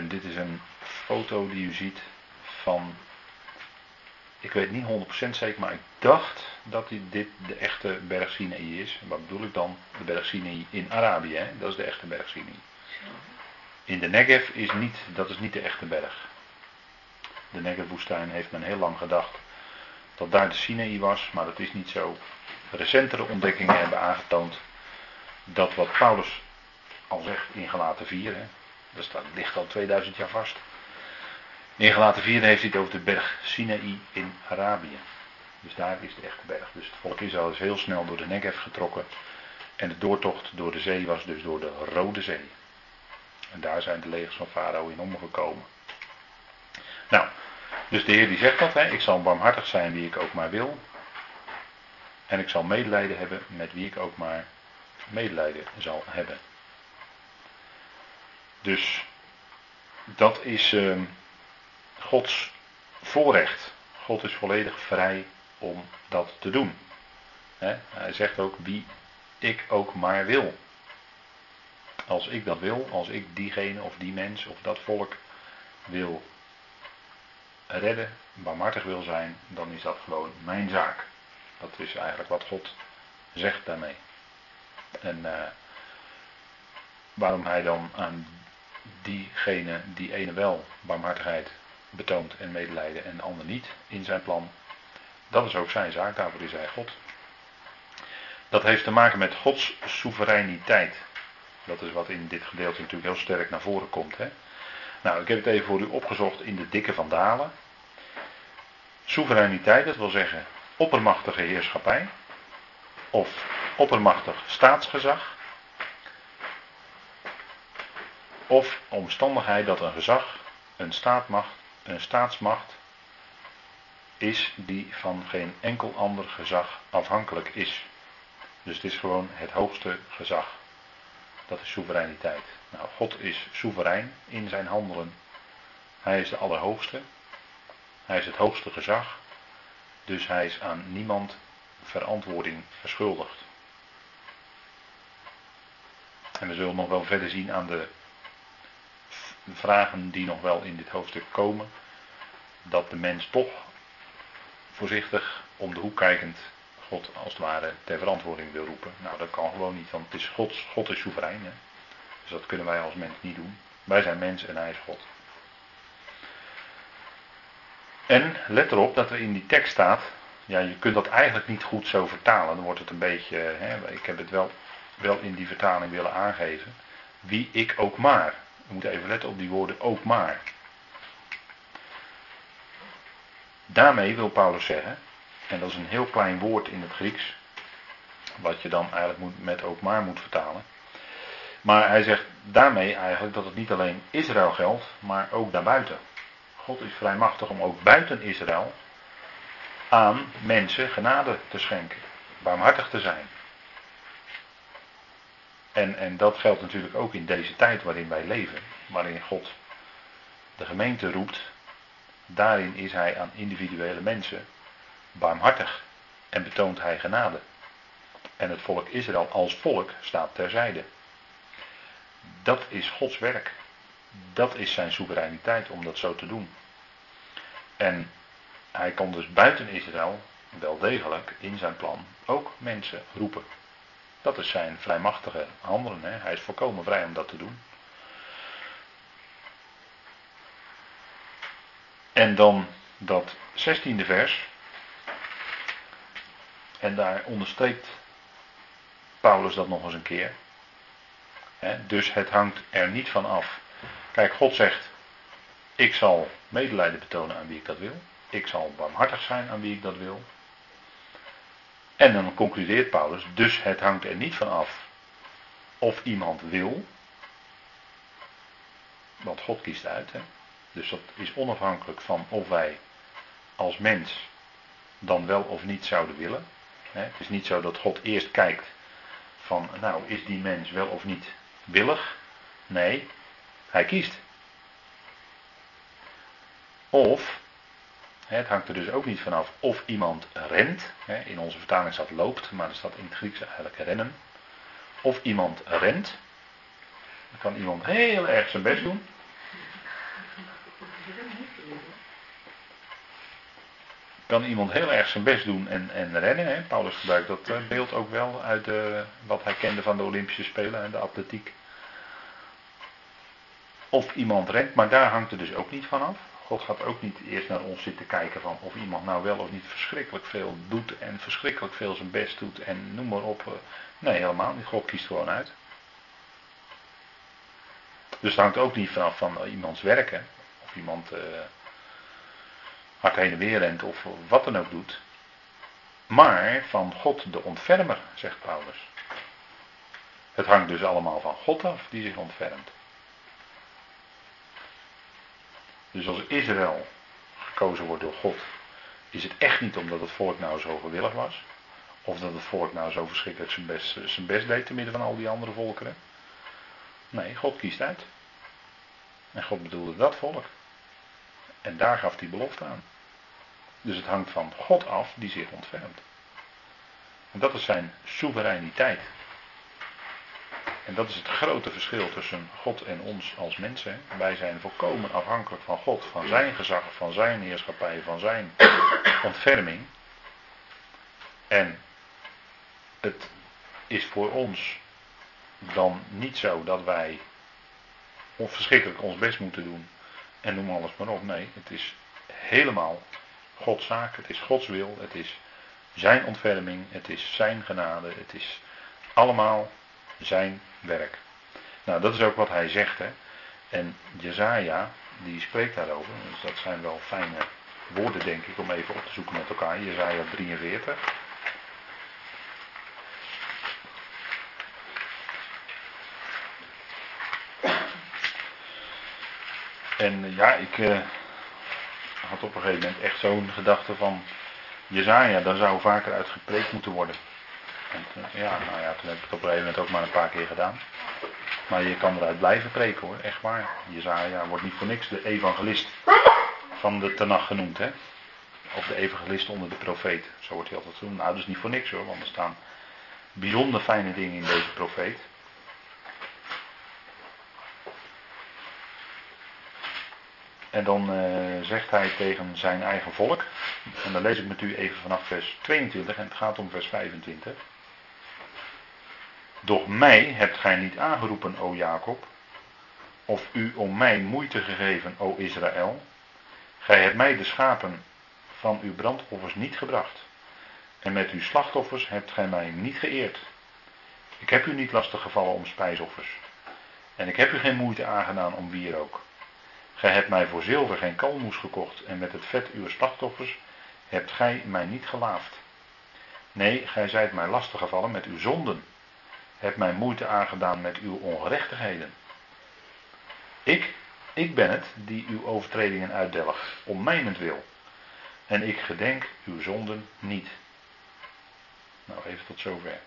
Dit is een foto die u ziet van ik weet niet 100% zeker, maar ik dacht dat dit de echte berg Sinaï is. wat bedoel ik dan? De berg Sinaï in Arabië, hè? dat is de echte berg Sinaï. In de Negev is niet, dat is niet de echte berg. De Negev-woestijn heeft men heel lang gedacht dat daar de Sinaï was, maar dat is niet zo. Recentere ontdekkingen hebben aangetoond dat wat Paulus al zegt in Galaten 4, hè, dat ligt al 2000 jaar vast. In gelaten 4 heeft hij het over de berg Sinaï in Arabië. Dus daar is de echte berg. Dus het volk Israël is heel snel door de Negev getrokken. En de doortocht door de zee was dus door de Rode Zee. En daar zijn de legers van Farao in omgekomen. Nou, dus de Heer die zegt dat, hè, ik zal barmhartig zijn wie ik ook maar wil. En ik zal medelijden hebben met wie ik ook maar medelijden zal hebben. Dus dat is. Uh, Gods voorrecht. God is volledig vrij om dat te doen. hij zegt ook wie ik ook maar wil. Als ik dat wil, als ik diegene of die mens of dat volk wil redden, barmhartig wil zijn, dan is dat gewoon mijn zaak. Dat is eigenlijk wat God zegt daarmee. En uh, waarom hij dan aan diegene, die ene wel barmhartigheid betoont en medelijden en de ander niet in zijn plan. Dat is ook zijn zaak, daarvoor is hij God. Dat heeft te maken met Gods soevereiniteit. Dat is wat in dit gedeelte natuurlijk heel sterk naar voren komt. Hè? Nou, ik heb het even voor u opgezocht in de dikke vandalen. Soevereiniteit, dat wil zeggen oppermachtige heerschappij of oppermachtig staatsgezag. Of omstandigheid dat een gezag, een, staatmacht, een staatsmacht is die van geen enkel ander gezag afhankelijk is. Dus het is gewoon het hoogste gezag. Dat is soevereiniteit. Nou, God is soeverein in zijn handelen. Hij is de Allerhoogste. Hij is het hoogste gezag. Dus hij is aan niemand verantwoording verschuldigd. En we zullen nog wel verder zien aan de vragen die nog wel in dit hoofdstuk komen. Dat de mens toch voorzichtig om de hoek kijkend God als het ware ter verantwoording wil roepen. Nou, dat kan gewoon niet, want het is Gods, God is soeverein. Hè? Dus dat kunnen wij als mens niet doen. Wij zijn mens en hij is God. En let erop dat er in die tekst staat, ja, je kunt dat eigenlijk niet goed zo vertalen. Dan wordt het een beetje, hè, ik heb het wel, wel in die vertaling willen aangeven. Wie ik ook maar. We moeten even letten op die woorden ook maar. Daarmee wil Paulus zeggen, en dat is een heel klein woord in het Grieks, wat je dan eigenlijk moet, met ook maar moet vertalen. Maar hij zegt daarmee eigenlijk dat het niet alleen Israël geldt, maar ook daarbuiten. God is vrij machtig om ook buiten Israël aan mensen genade te schenken, barmhartig te zijn. En, en dat geldt natuurlijk ook in deze tijd waarin wij leven, waarin God de gemeente roept. Daarin is hij aan individuele mensen barmhartig en betoont hij genade. En het volk Israël als volk staat terzijde. Dat is Gods werk. Dat is zijn soevereiniteit om dat zo te doen. En hij kan dus buiten Israël wel degelijk in zijn plan ook mensen roepen. Dat is zijn vrijmachtige handelen. Hè? Hij is volkomen vrij om dat te doen. En dan dat zestiende vers. En daar onderstreept Paulus dat nog eens een keer. dus het hangt er niet van af. Kijk, God zegt: Ik zal medelijden betonen aan wie ik dat wil. Ik zal barmhartig zijn aan wie ik dat wil. En dan concludeert Paulus: Dus het hangt er niet van af of iemand wil. Want God kiest uit. Hè? Dus dat is onafhankelijk van of wij als mens dan wel of niet zouden willen. Het is niet zo dat God eerst kijkt van, nou, is die mens wel of niet willig? Nee, hij kiest. Of, het hangt er dus ook niet vanaf of iemand rent. In onze vertaling staat loopt, maar er staat in het Grieks eigenlijk rennen. Of iemand rent. Dan kan iemand heel erg zijn best doen. kan iemand heel erg zijn best doen en, en rennen. Hè? Paulus gebruikt dat eh, beeld ook wel uit de, wat hij kende van de Olympische Spelen en de atletiek. Of iemand rent, maar daar hangt het dus ook niet van af. God gaat ook niet eerst naar ons zitten kijken van of iemand nou wel of niet verschrikkelijk veel doet en verschrikkelijk veel zijn best doet en noem maar op. Nee, helemaal niet. God kiest gewoon uit. Dus het hangt ook niet vanaf van iemands werken. Of iemand uh, hard heen en weer rent of wat dan ook doet. Maar van God de ontfermer, zegt Paulus. Het hangt dus allemaal van God af die zich ontfermt. Dus als Israël gekozen wordt door God, is het echt niet omdat het volk nou zo gewillig was. Of dat het volk nou zo verschrikkelijk zijn best, zijn best deed te midden van al die andere volkeren. Nee, God kiest uit. En God bedoelde dat volk. En daar gaf hij belofte aan. Dus het hangt van God af die zich ontfermt. En dat is zijn soevereiniteit. En dat is het grote verschil tussen God en ons als mensen. Wij zijn volkomen afhankelijk van God, van zijn gezag, van zijn heerschappij, van zijn ontferming. En het is voor ons dan niet zo dat wij verschrikkelijk ons best moeten doen en noem alles maar op. Nee, het is helemaal Gods zaak, het is Gods wil, het is zijn ontferming, het is zijn genade, het is allemaal zijn werk. Nou, dat is ook wat hij zegt. Hè. En Jezaja, die spreekt daarover. Dus dat zijn wel fijne woorden, denk ik, om even op te zoeken met elkaar. Jezaja 43. En eh, ja, ik eh, had op een gegeven moment echt zo'n gedachte van Jezaja, daar zou vaker uit gepreekt moeten worden. Eh, ja, nou ja, toen heb ik het op een gegeven moment ook maar een paar keer gedaan. Maar je kan eruit blijven preken hoor, echt waar. Jezaja wordt niet voor niks de evangelist van de Tanach genoemd, hè. Of de evangelist onder de profeet, zo wordt hij altijd genoemd. Nou, is niet voor niks hoor, want er staan bijzonder fijne dingen in deze profeet. En dan eh, zegt hij tegen zijn eigen volk, en dan lees ik met u even vanaf vers 22 en het gaat om vers 25. Doch mij hebt gij niet aangeroepen, o Jacob, of u om mij moeite gegeven, o Israël. Gij hebt mij de schapen van uw brandoffers niet gebracht. En met uw slachtoffers hebt gij mij niet geëerd. Ik heb u niet lastig gevallen om spijsoffers. En ik heb u geen moeite aangedaan om wierook. Gij hebt mij voor zilver geen kalmoes gekocht, en met het vet uw slachtoffers hebt gij mij niet gelaafd. Nee, gij zijt mij lastig gevallen met uw zonden, hebt mij moeite aangedaan met uw ongerechtigheden. Ik, ik ben het die uw overtredingen uitdelgt, om mijnentwil. En ik gedenk uw zonden niet. Nou, even tot zover.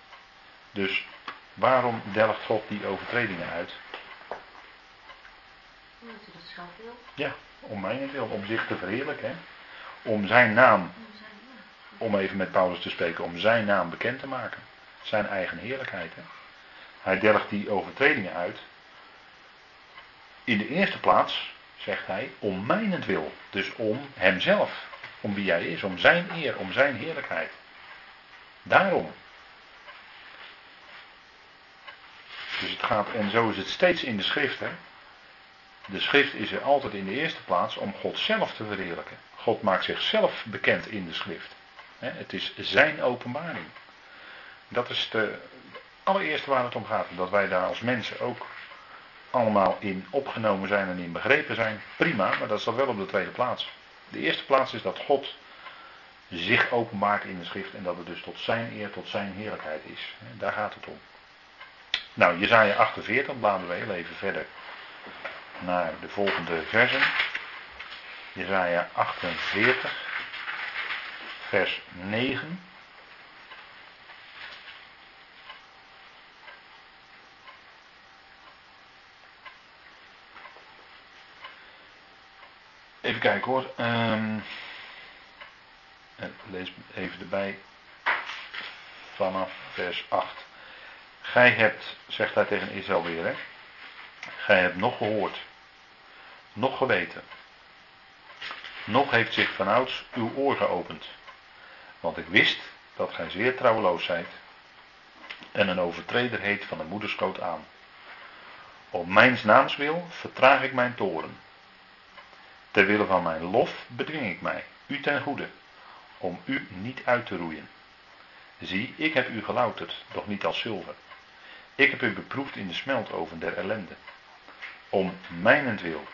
Dus waarom delgt God die overtredingen uit? Omdat hij dat zelf wil. Ja, om mijnentwil, om zich te verheerlijken. Hè? Om zijn naam, Om zijn naam. om even met Paulus te spreken, om zijn naam bekend te maken. Zijn eigen heerlijkheid. Hè? Hij delgt die overtredingen uit. In de eerste plaats, zegt hij, om mijnentwil. Dus om hemzelf. Om wie hij is, om zijn eer, om zijn heerlijkheid. Daarom. Dus het gaat, en zo is het steeds in de schrift. Hè? De schrift is er altijd in de eerste plaats om God zelf te verheerlijken. God maakt zichzelf bekend in de schrift. Het is zijn openbaring. Dat is de allereerste waar het om gaat. Dat wij daar als mensen ook allemaal in opgenomen zijn en in begrepen zijn. Prima, maar dat staat wel op de tweede plaats. De eerste plaats is dat God zich openbaart in de schrift en dat het dus tot zijn eer, tot zijn heerlijkheid is. Daar gaat het om. Nou, Jezaja 48, bladeren we heel even verder naar de volgende versen. Jezaja 48, vers 9. Kijken hoor. Ehm, lees even erbij vanaf vers 8. Gij hebt, zegt hij tegen Israël weer, hè? Gij hebt nog gehoord, nog geweten, nog heeft zich vanouds uw oor geopend. Want ik wist dat gij zeer trouweloos zijt en een overtreder heet van de moederskoot aan. Op mijns naams wil vertraag ik mijn toren. Ter wille van mijn lof bedwing ik mij, u ten goede, om u niet uit te roeien. Zie, ik heb u gelouterd, doch niet als zilver. Ik heb u beproefd in de smeltoven der ellende. Om mijnentwil,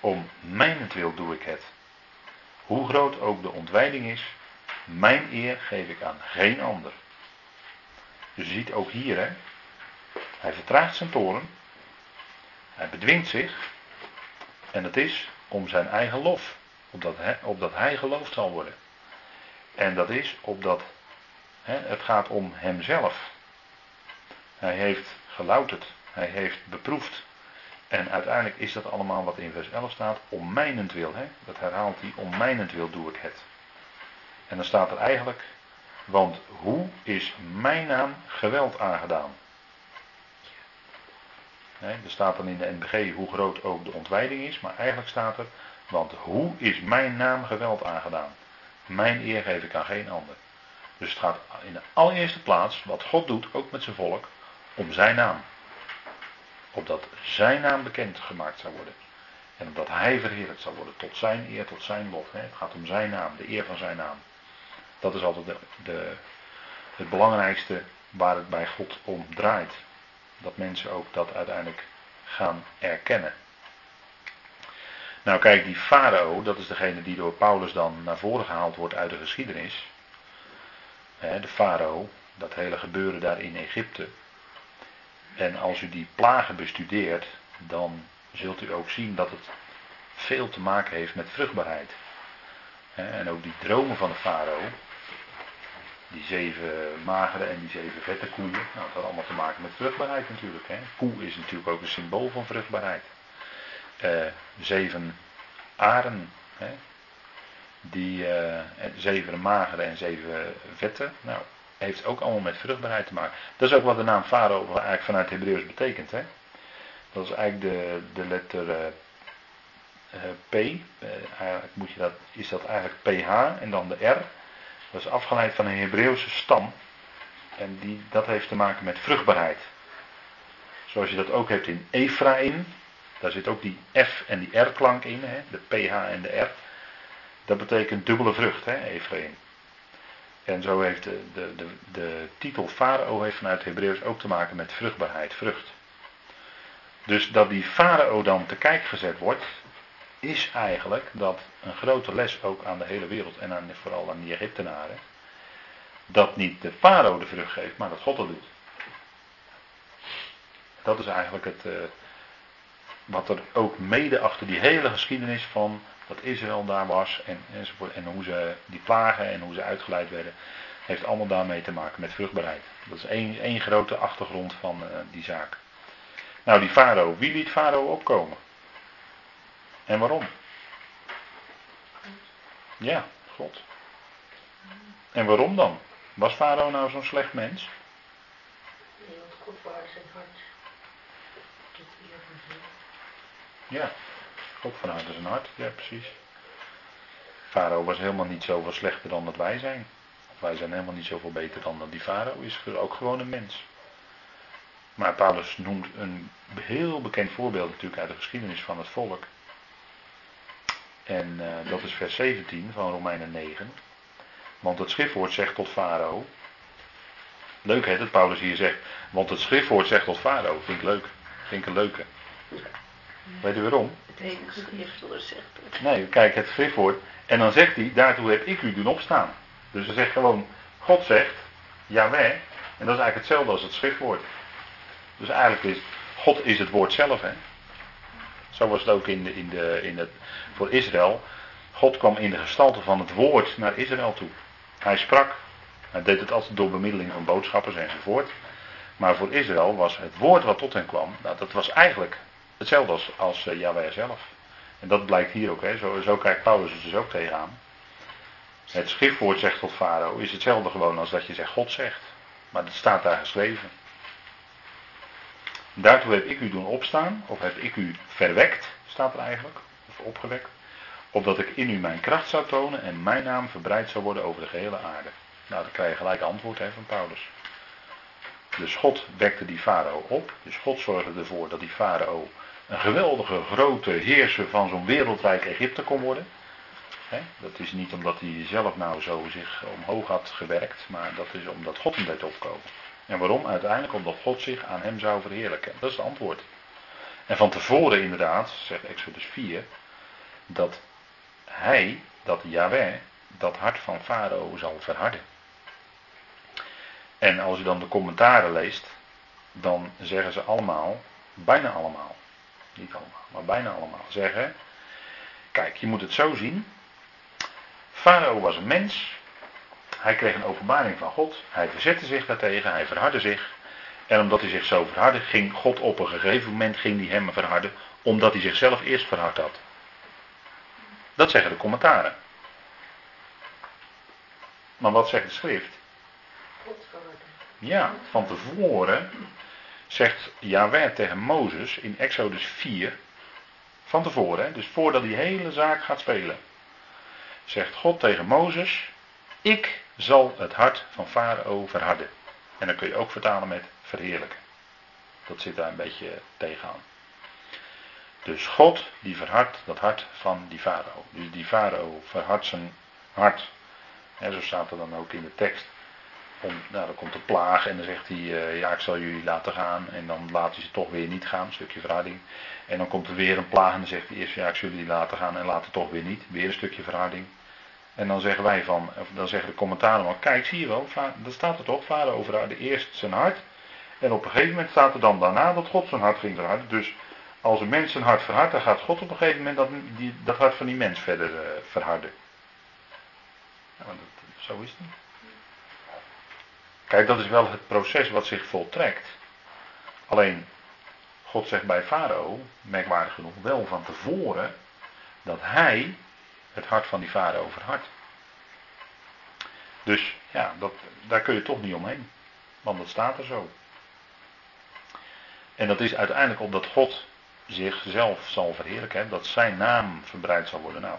om mijnentwil doe ik het. Hoe groot ook de ontwijding is, mijn eer geef ik aan geen ander. Je ziet ook hier, hè. Hij vertraagt zijn toren. Hij bedwingt zich. En het is om zijn eigen lof. Opdat hij, opdat hij geloofd zal worden. En dat is opdat hè, het gaat om hemzelf. Hij heeft gelouterd. Hij heeft beproefd. En uiteindelijk is dat allemaal wat in vers 11 staat. Om mijnentwil. Hè? Dat herhaalt hij. Om mijnentwil doe ik het. En dan staat er eigenlijk. Want hoe is mijn naam geweld aangedaan? Er staat dan in de NBG hoe groot ook de ontwijding is. Maar eigenlijk staat er. Want hoe is mijn naam geweld aangedaan? Mijn eer geef ik aan geen ander. Dus het gaat in de allereerste plaats, wat God doet, ook met zijn volk, om zijn naam. Opdat zijn naam bekend gemaakt zou worden. En opdat hij verheerlijkt zou worden. Tot zijn eer, tot zijn. Hè. Het gaat om zijn naam, de eer van zijn naam. Dat is altijd de, de, het belangrijkste waar het bij God om draait. Dat mensen ook dat uiteindelijk gaan erkennen. Nou kijk, die farao, dat is degene die door Paulus dan naar voren gehaald wordt uit de geschiedenis. De farao, dat hele gebeuren daar in Egypte. En als u die plagen bestudeert, dan zult u ook zien dat het veel te maken heeft met vruchtbaarheid. En ook die dromen van de farao, die zeven magere en die zeven vette koeien, nou, dat had allemaal te maken met vruchtbaarheid natuurlijk. Hè. Koe is natuurlijk ook een symbool van vruchtbaarheid. Eh, zeven aren, hè, die eh, zeven magere en zeven vette, nou, heeft ook allemaal met vruchtbaarheid te maken. Dat is ook wat de naam Farao eigenlijk vanuit Hebreeuws betekent. Hè. Dat is eigenlijk de, de letter eh, P, eigenlijk moet je dat, is dat eigenlijk PH en dan de R. Dat is afgeleid van een Hebreeuwse stam. En die, dat heeft te maken met vruchtbaarheid. Zoals je dat ook hebt in Ephraim. Daar zit ook die F en die R klank in, hè, de PH en de R. Dat betekent dubbele vrucht, hè, Ephraim. En zo heeft de, de, de, de titel Farao heeft vanuit Hebreeuws ook te maken met vruchtbaarheid, vrucht. Dus dat die Farao dan te kijk gezet wordt, is eigenlijk dat een grote les ook aan de hele wereld en aan, vooral aan die Egyptenaren. Dat niet de farao de vrucht geeft, maar dat God het doet. Dat is eigenlijk het, uh, wat er ook mede achter die hele geschiedenis van dat Israël daar was en, en hoe ze die plagen en hoe ze uitgeleid werden, heeft allemaal daarmee te maken met vruchtbaarheid. Dat is één, één grote achtergrond van uh, die zaak. Nou, die farao, wie liet farao opkomen? En waarom? Ja, God. En waarom dan? Was Farao nou zo'n slecht mens? Nee, want God waarde zijn hart. Ja, God verhardde zijn hart, ja precies. Farao was helemaal niet zoveel slechter dan dat wij zijn. Wij zijn helemaal niet zoveel beter dan dat die Farao is. Ook gewoon een mens. Maar Paulus noemt een heel bekend voorbeeld natuurlijk uit de geschiedenis van het volk. En uh, dat is vers 17 van Romeinen 9. Want het schriftwoord zegt tot Farao. Leuk hè, dat Paulus hier zegt. Want het schriftwoord zegt tot Farao. Vind ik leuk. Vind ik een leuke. Weet u waarom? Het enige schriftwoord zegt het. Nee, kijk, het schriftwoord. En dan zegt hij, daartoe heb ik u doen opstaan. Dus hij zegt gewoon, God zegt, Jawel. En dat is eigenlijk hetzelfde als het schriftwoord. Dus eigenlijk is, God is het woord zelf hè. Zo was het ook in de, in de, in het, voor Israël. God kwam in de gestalte van het woord naar Israël toe. Hij sprak. Hij deed het altijd door bemiddeling van boodschappers enzovoort. Maar voor Israël was het woord wat tot hen kwam, nou, dat was eigenlijk hetzelfde als, als uh, Yahweh zelf. En dat blijkt hier ook. Hè. Zo, zo kijkt Paulus het dus ook tegenaan. Het schriftwoord zegt tot Farao is hetzelfde gewoon als dat je zegt God zegt. Maar dat staat daar geschreven. Daartoe heb ik u doen opstaan, of heb ik u verwekt, staat er eigenlijk, of opgewekt, opdat ik in u mijn kracht zou tonen en mijn naam verbreid zou worden over de gehele aarde. Nou, dan krijg je gelijk antwoord hè, van Paulus. Dus God wekte die farao op, dus God zorgde ervoor dat die farao een geweldige grote heerser van zo'n wereldrijk Egypte kon worden. dat is niet omdat hij zelf nou zo zich omhoog had gewerkt, maar dat is omdat God hem deed opkomen. En waarom? Uiteindelijk omdat God zich aan hem zou verheerlijken. Dat is het antwoord. En van tevoren inderdaad, zegt Exodus 4, dat hij, dat Yahweh, dat hart van Farao zal verharden. En als u dan de commentaren leest, dan zeggen ze allemaal, bijna allemaal, niet allemaal, maar bijna allemaal, zeggen, kijk, je moet het zo zien. Farao was een mens, hij kreeg een openbaring van God. Hij verzette zich daartegen. Hij verhardde zich. En omdat hij zich zo verhardde, ging God op een gegeven moment ging hij hem verharden. Omdat hij zichzelf eerst verhard had. Dat zeggen de commentaren. Maar wat zegt de schrift? Ja, van tevoren zegt Yahweh tegen Mozes in Exodus 4. Van tevoren, dus voordat die hele zaak gaat spelen. Zegt God tegen Mozes: Ik zal het hart van Farao verharden. En dan kun je ook vertalen met verheerlijken. Dat zit daar een beetje tegenaan. Dus God die verhardt dat hart van die farao. Dus die farao verhardt zijn hart. En zo staat er dan ook in de tekst. om, nou, dan komt de plaag en dan zegt hij, eh, ja ik zal jullie laten gaan. En dan laat hij ze toch weer niet gaan, een stukje verharding. En dan komt er weer een plaag en dan zegt hij eerst, ja ik zal jullie laten gaan en later toch weer niet. Weer een stukje verharding. En dan zeggen wij van, of dan zeggen de commentaren van, kijk zie je wel, dat staat er toch, vader overharde eerst zijn hart. En op een gegeven moment staat er dan daarna dat God zijn hart ging verharden. Dus als een mens zijn hart verhardt, dan gaat God op een gegeven moment dat, die, dat hart van die mens verder uh, verharden. Dat, zo is het. Kijk, dat is wel het proces wat zich voltrekt. Alleen, God zegt bij Farao, merkwaardig genoeg, wel van tevoren dat hij het hart van die farao verhardt. Dus ja, dat, daar kun je toch niet omheen. Want dat staat er zo. En dat is uiteindelijk omdat God zichzelf zal verheerlijken, dat zijn naam verbreid zal worden. Nou,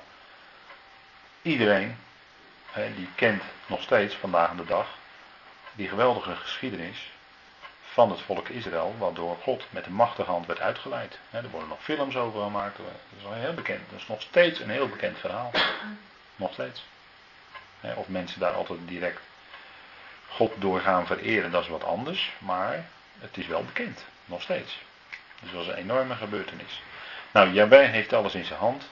iedereen die kent nog steeds vandaag de dag die geweldige geschiedenis van het volk Israël, waardoor God met de machtige hand werd uitgeleid. er worden nog films over gemaakt, dat is wel heel bekend. Dat is nog steeds een heel bekend verhaal. Nog steeds. of mensen daar altijd direct God door gaan vereren, dat is wat anders, maar het is wel bekend, nog steeds. Dus dat is een enorme gebeurtenis. Nou, Jabé heeft alles in zijn hand.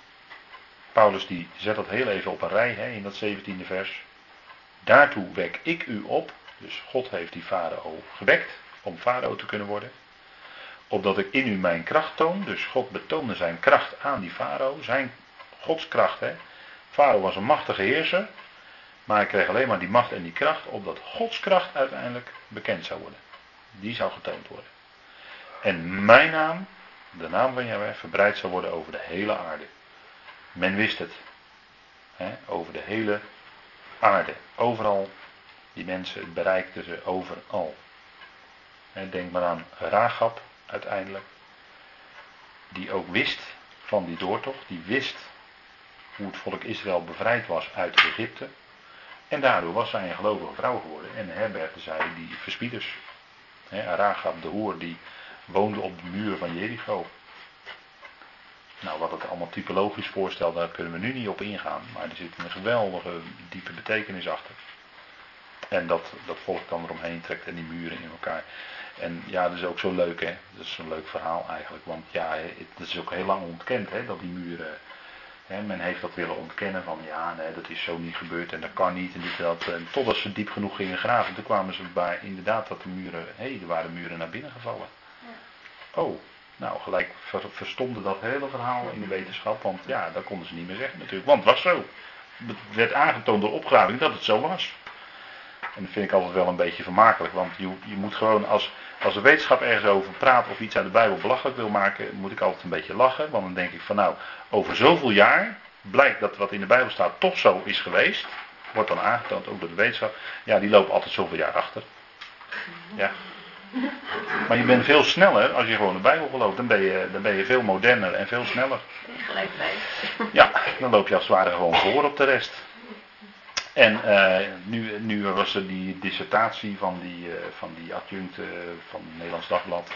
Paulus die zet dat heel even op een rij hè, in dat 17e vers. Daartoe wek ik u op. Dus God heeft die farao gewekt om farao te kunnen worden. Opdat ik in u mijn kracht toon. Dus God betoonde zijn kracht aan die farao. Zijn Gods kracht. Hè. Farao was een machtige heerser. Maar hij kreeg alleen maar die macht en die kracht. Opdat Gods kracht uiteindelijk bekend zou worden. Die zou getoond worden. En mijn naam, de naam van Yahweh, verbreid zou worden over de hele aarde. Men wist het. Over de hele aarde. Overal. Die mensen, bereikten ze overal. Denk maar aan Ragab uiteindelijk. Die ook wist van die doortocht. Die wist hoe het volk Israël bevrijd was uit Egypte. En daardoor was zij een gelovige vrouw geworden. En herbergde zij die verspieders. Ragab de hoer die woonde op de muur van Jericho. Nou, wat het allemaal typologisch voorstelt, daar kunnen we nu niet op ingaan. Maar er zit een geweldige diepe betekenis achter. En dat, dat volk dan eromheen trekt en die muren in elkaar. En ja, dat is ook zo leuk, hè. Dat is een leuk verhaal eigenlijk. Want ja, het is ook heel lang ontkend, hè, dat die muren... Hè, men heeft dat willen ontkennen van ja, nee, dat is zo niet gebeurd en dat kan niet en dit dat. En totdat ze diep genoeg gingen graven, toen kwamen ze bij inderdaad dat de muren, hé, hey, er waren muren naar binnen gevallen. Oh, nou gelijk verstomde dat hele verhaal in de wetenschap, want ja, dat konden ze niet meer zeggen natuurlijk. Want het was zo. Het werd aangetoond door opgraving dat het zo was. En dat vind ik altijd wel een beetje vermakelijk, want je, je moet gewoon, als, als de wetenschap ergens over praat of iets uit de Bijbel belachelijk wil maken, moet ik altijd een beetje lachen. Want dan denk ik van nou, over zoveel jaar blijkt dat wat in de Bijbel staat toch zo is geweest. Wordt dan aangetoond, ook door de wetenschap. Ja, die lopen altijd zoveel jaar achter. Ja. Maar je bent veel sneller als je gewoon de Bijbel gelooft. Dan ben je, dan ben je veel moderner en veel sneller. Gelijk bij. Ja, dan loop je als het ware gewoon voor op de rest. En uh, nu, nu was er die dissertatie van die, uh, van die adjunct uh, van het Nederlands Dagblad.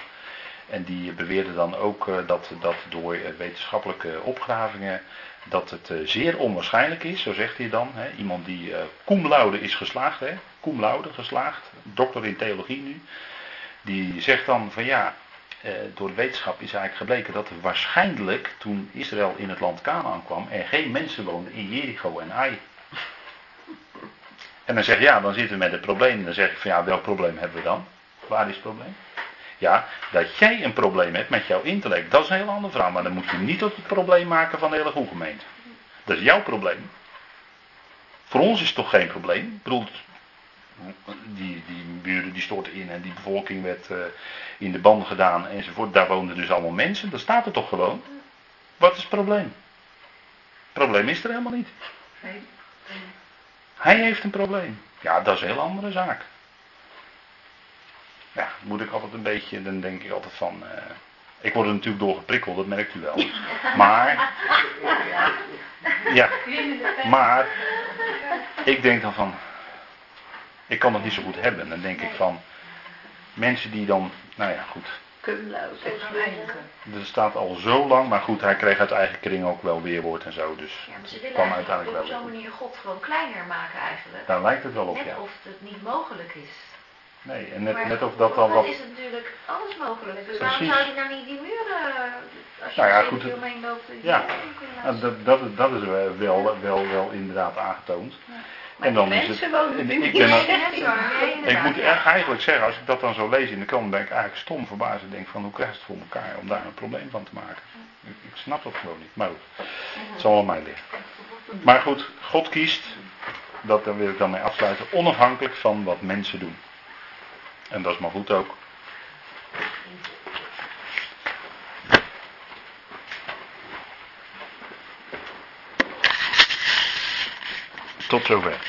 En die beweerde dan ook dat, dat door wetenschappelijke opgravingen dat het zeer onwaarschijnlijk is, zo zegt hij dan. Hè, iemand die cum laude is geslaagd, hè, cum laude geslaagd, dokter in theologie nu. Die zegt dan van ja, door de wetenschap is eigenlijk gebleken dat waarschijnlijk toen Israël in het land Canaan kwam, er geen mensen woonden in Jericho en Ai. En dan zeg je, ja, dan zitten we met het probleem. Dan zeg ik van ja, welk probleem hebben we dan? Waar is het probleem? Ja, dat jij een probleem hebt met jouw intellect, dat is een heel andere vraag. Maar dan moet je niet tot het probleem maken van de hele gemeente. Dat is jouw probleem. Voor ons is het toch geen probleem. Ik bedoel, die, die buren die stortten in en die bevolking werd uh, in de band gedaan enzovoort. Daar woonden dus allemaal mensen. Dat staat er toch gewoon. Wat is het probleem? Het probleem is er helemaal niet. Nee. Hij heeft een probleem. Ja, dat is een heel andere zaak. Ja, moet ik altijd een beetje, dan denk ik altijd van. Uh, ik word er natuurlijk door geprikkeld, dat merkt u wel. Maar. Ja, maar. Ik denk dan van. Ik kan dat niet zo goed hebben. Dan denk ik van. Mensen die dan. Nou ja, goed. Cum laude. Er staat al zo lang, maar goed, hij kreeg uit eigen kring ook wel weerwoord en zo. Dus Ja, ze willen kwam uiteindelijk op wel zo'n weer. manier God gewoon kleiner maken eigenlijk. Daar lijkt het wel op, Net ja. of het niet mogelijk is. Nee, en net, Maar net of dat dan dan wat... is het natuurlijk alles mogelijk. Dus waarom zou je nou niet die muren, eh, als je Nou ja, er goed, omheen loopt, ja. Nou, laten dat, dat, dat is wel, wel, wel, wel inderdaad aangetoond. Maar En dan die is mensen het... wonen en nu ik niet ben Ik moet eigenlijk zeggen, als ik dat dan zo lees in de krant, ben ik eigenlijk stom verbaasd. Ik denk van, hoe krijg je het voor elkaar om daar een probleem van te maken? Ik, ik snap dat gewoon niet. Maar goed, het zal aan mij liggen. Maar goed, God kiest, dat daar wil ik dan mee afsluiten, onafhankelijk van wat mensen doen. En dat is maar goed ook. Tot zover.